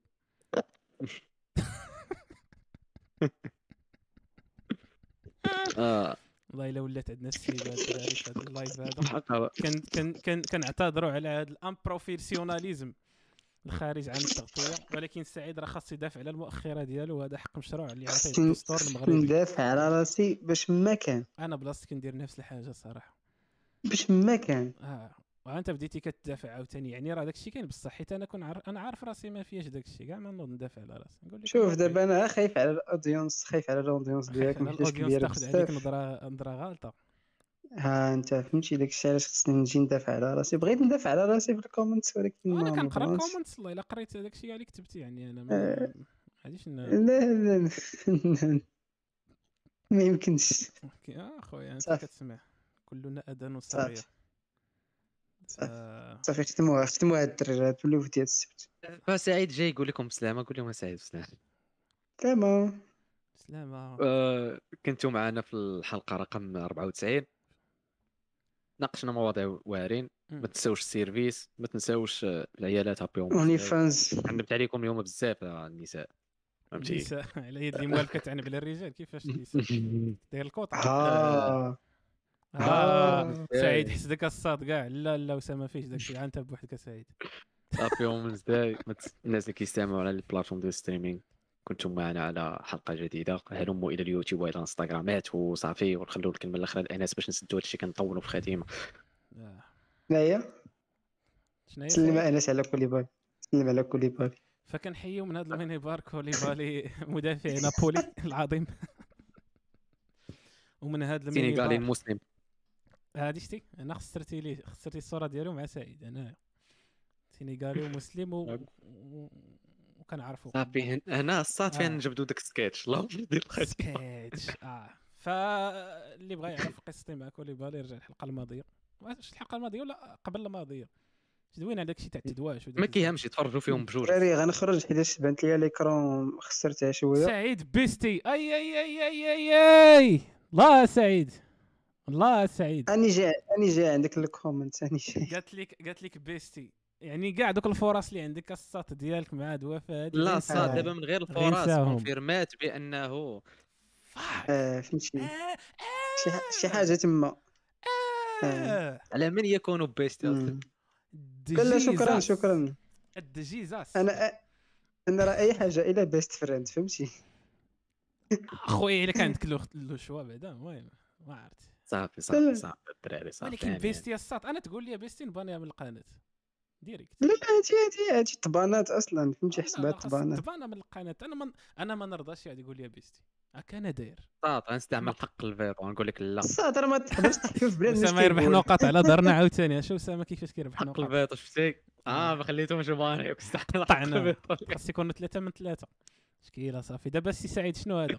آه. والله الا ولات عندنا السيبة الدراري في هذا ال live هذا. كان كان كان كنعتذروا على هذا ال improfessionnalisme الخارج عن التغطية ولكن سعيد راه خاص يدافع على المؤخرة ديالو وهذا حق مشروع اللي عطيه الدستور المغربي. ندافع على راسي باش ما كان. أنا بلاصتك كندير نفس الحاجة صراحة. باش ما كان. آه. وانت بديتي كتدافع عاوتاني يعني راه داكشي كاين بصح حيت أنا كون عارف أنا عارف راسي ما فيهاش داكشي كاع ما نوض ندافع على راسي نقول لك شوف دابا أنا خايف على ال audience خايف على ال audience ديالك ال audience كبيرة تاخذ عليك نظره نظرة غالطة. ها انت فهمتي داكشي علاش خصني نجي ندافع على راسي؟ بغيت ندافع على راسي في ال comments ولكن أنا كنقرأ. ال comments والله إلا قريت داكشي اللي كتبتي يعني أنا ما آه. غاديش ن- لا لا لا ما يمكنش. أوكي آه خويا أنت. كتسمع. كلنا أذان صغير. صافي. آه، صافي ختموها ختموها هاد الدرجات وليو في ديال السبت فسعيد جاي يقول لكم بسلامه قول لهم سعيد بسلامه تمام سلامة. آه، كنتوا معنا في الحلقة رقم 94 ناقشنا مواضيع واعرين. ما تنساوش السيرفيس ما تنساوش آه، العيالات هابيهم اونلي فانز. عنبت عليكم اليوم بزاف آه، النساء. فهمتي؟ النساء على يد اللي موالف كتعنب على الرجال كيفاش النساء؟ داير الكوطة. ها. آه. آه. سعيد حسدك الصاد كاع لا لا وسام فيش داك الشيء. أنت بوحدك سعيد. هابيهم إزاي؟ الناس اللي كيستمعوا على ال plateforme ديال streaming كنتم معنا على حلقة جديدة. هلموا إلى اليوتيوب والى الانستغرامات وصافي ونخلوا الكلمة الاخرى لأنس باش نسدوا هادشي كنطولوا في الخاتمه آه. هيا شنو هي سلم؟ أنس على كوليبالي سلم على كوليبالي فكنحيو من هذا المنبر كوليبالي مدافع نابولي العظيم. ومن هذا المنبر المسلم هادي شتي؟ أنا خسرتي لي خسرتي الصورة ديالو مع سعيد أنا سينيغالي ومسلم و... و... وكنعرفو. صافي هن- هنا الصاط فين آه. نجبدوا داك السكيتش الله ديال الخاتمه سكيتش آه. فاللي بغى يعرف قصتي مع كوليبالي يرجع الحلقة الماضية. واش الحلقة الماضية ولا قبل الماضية؟ زوين على داكشي تاع التدواش ما. كيهمش يتفرجوا فيهم بجوج. دراري غنخرج حيت بانت لي l'écran خسرتها شوية. سعيد بيستي. أي أي أي أي أي أي. الله سعيد. الله سعيد اني جاي اني جاي عندك الكومنت اني جاي قالت لك قالت لك بيستي يعني كاع دوك الفرص اللي عندك الساط ديالك مع هادي لا نساهم. دابا من غير الفرص. كونفيرمات بأنه فاك. آه فهمتي آه، آه، شي شي حاجة تما آه. على من يكون بيستي مم. لا لا شكرا. شكرا الدجيزاس أنا أنا راه اي حاجة إلى بيست فريند فهمتي أخويا إلا كان عندك لو لو شوا بعدا المهم ما عرفت صافي. صافي صافي الدراري صافي ولكن يعني. بيستي الساط أنا تقول لي بيستي نبانيها من القناة. ديريكت. لا لا هادي هادي هادي طبانات أصلا فهمتي حسبات طبانات تبانا من القناة. أنا ما أنا ما نرضاش يقعد يقول لي بيستي. هكا أنا داير. صاد غنستعمل حق الفيتو غنقول لك لا. الصاد راه ما تقدرش تحكي في بلاد اسامه يربح. نقاط على دارنا عاوتاني. أشوف اسامه كيفاش كيربح حق نقاط الفيتو شفتي آه ما خليتهمش حق طعنا. خاص يكونوا ثلاثة من ثلاثة. مشكيله صافي. دابا السي سعيد شنو هذا؟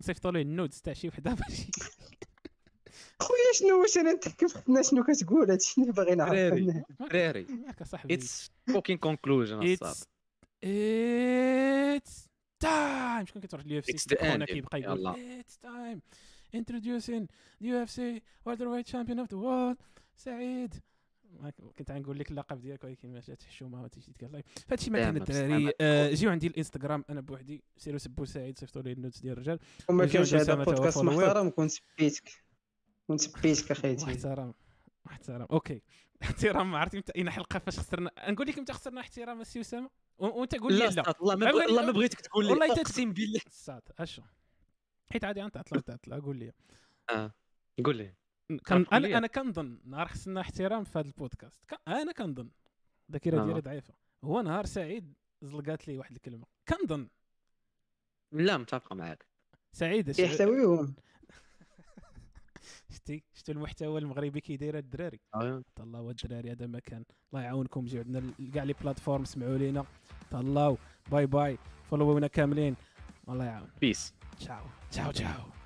نصيفطوا ليه النودز تاع شي وحدة. باش خويا شنو واش أنا نتحكم في الناس شنو كتقول؟ هادشي اللي باغي نعرف. دراري. دراري اتس فوكين كونكلوجن اتس اتس تايم شكون كيتفرج اليو اف It's سي end. كيبقى. يقول اتس تايم introducing the UFC world heavyweight champion of the world سعيد. ما ك- كنت غنقول لك اللقب ديالك ولكن ما جاتش الحشومه ما تيجي تقال فهادشي ما كان الدراري. آه، جيو عندي الإنستغرام أنا بوحدي. سيروا سبوا سعيد صيفطوا لي النوتس ديال الرجال. وما كانش هذا بودكاست. محترم كون سبيتك. كون سبيتك اخيتي واحترام واحترام أوكي. احترام ما عرفتي اين حلقة فاش خسرنا نقول لك متى خسرنا احترام السي اسامه وأنت قول لي لا لا. ما بغ- بغيتك تقول لي. والله أقسم بالله. الساعة أشو؟ حيت عادي أنت عطلة أنت عطلة. قول لي. آه. قول لي. كان. أنا أنا كنظن نهار خصنا احترام في هذا البودكاست. ك- أنا كنظن الذاكره آه. ديالي ضعيفة. هو نهار سعيد زلقات لي واحد الكلمة. كنظن لا متفق معاك. سعيد يحتويهم شتي شتو المحتوى المغربي كي داير الدراري آه. طلعوا الدراري هذا مكان الله يعاونكم جيو عندنا كاع لي بلاتفورم سمعوا لينا. طلعوا bye bye. فولوونا كاملين. الله يعاون. peace ciao. تشاو تشاو.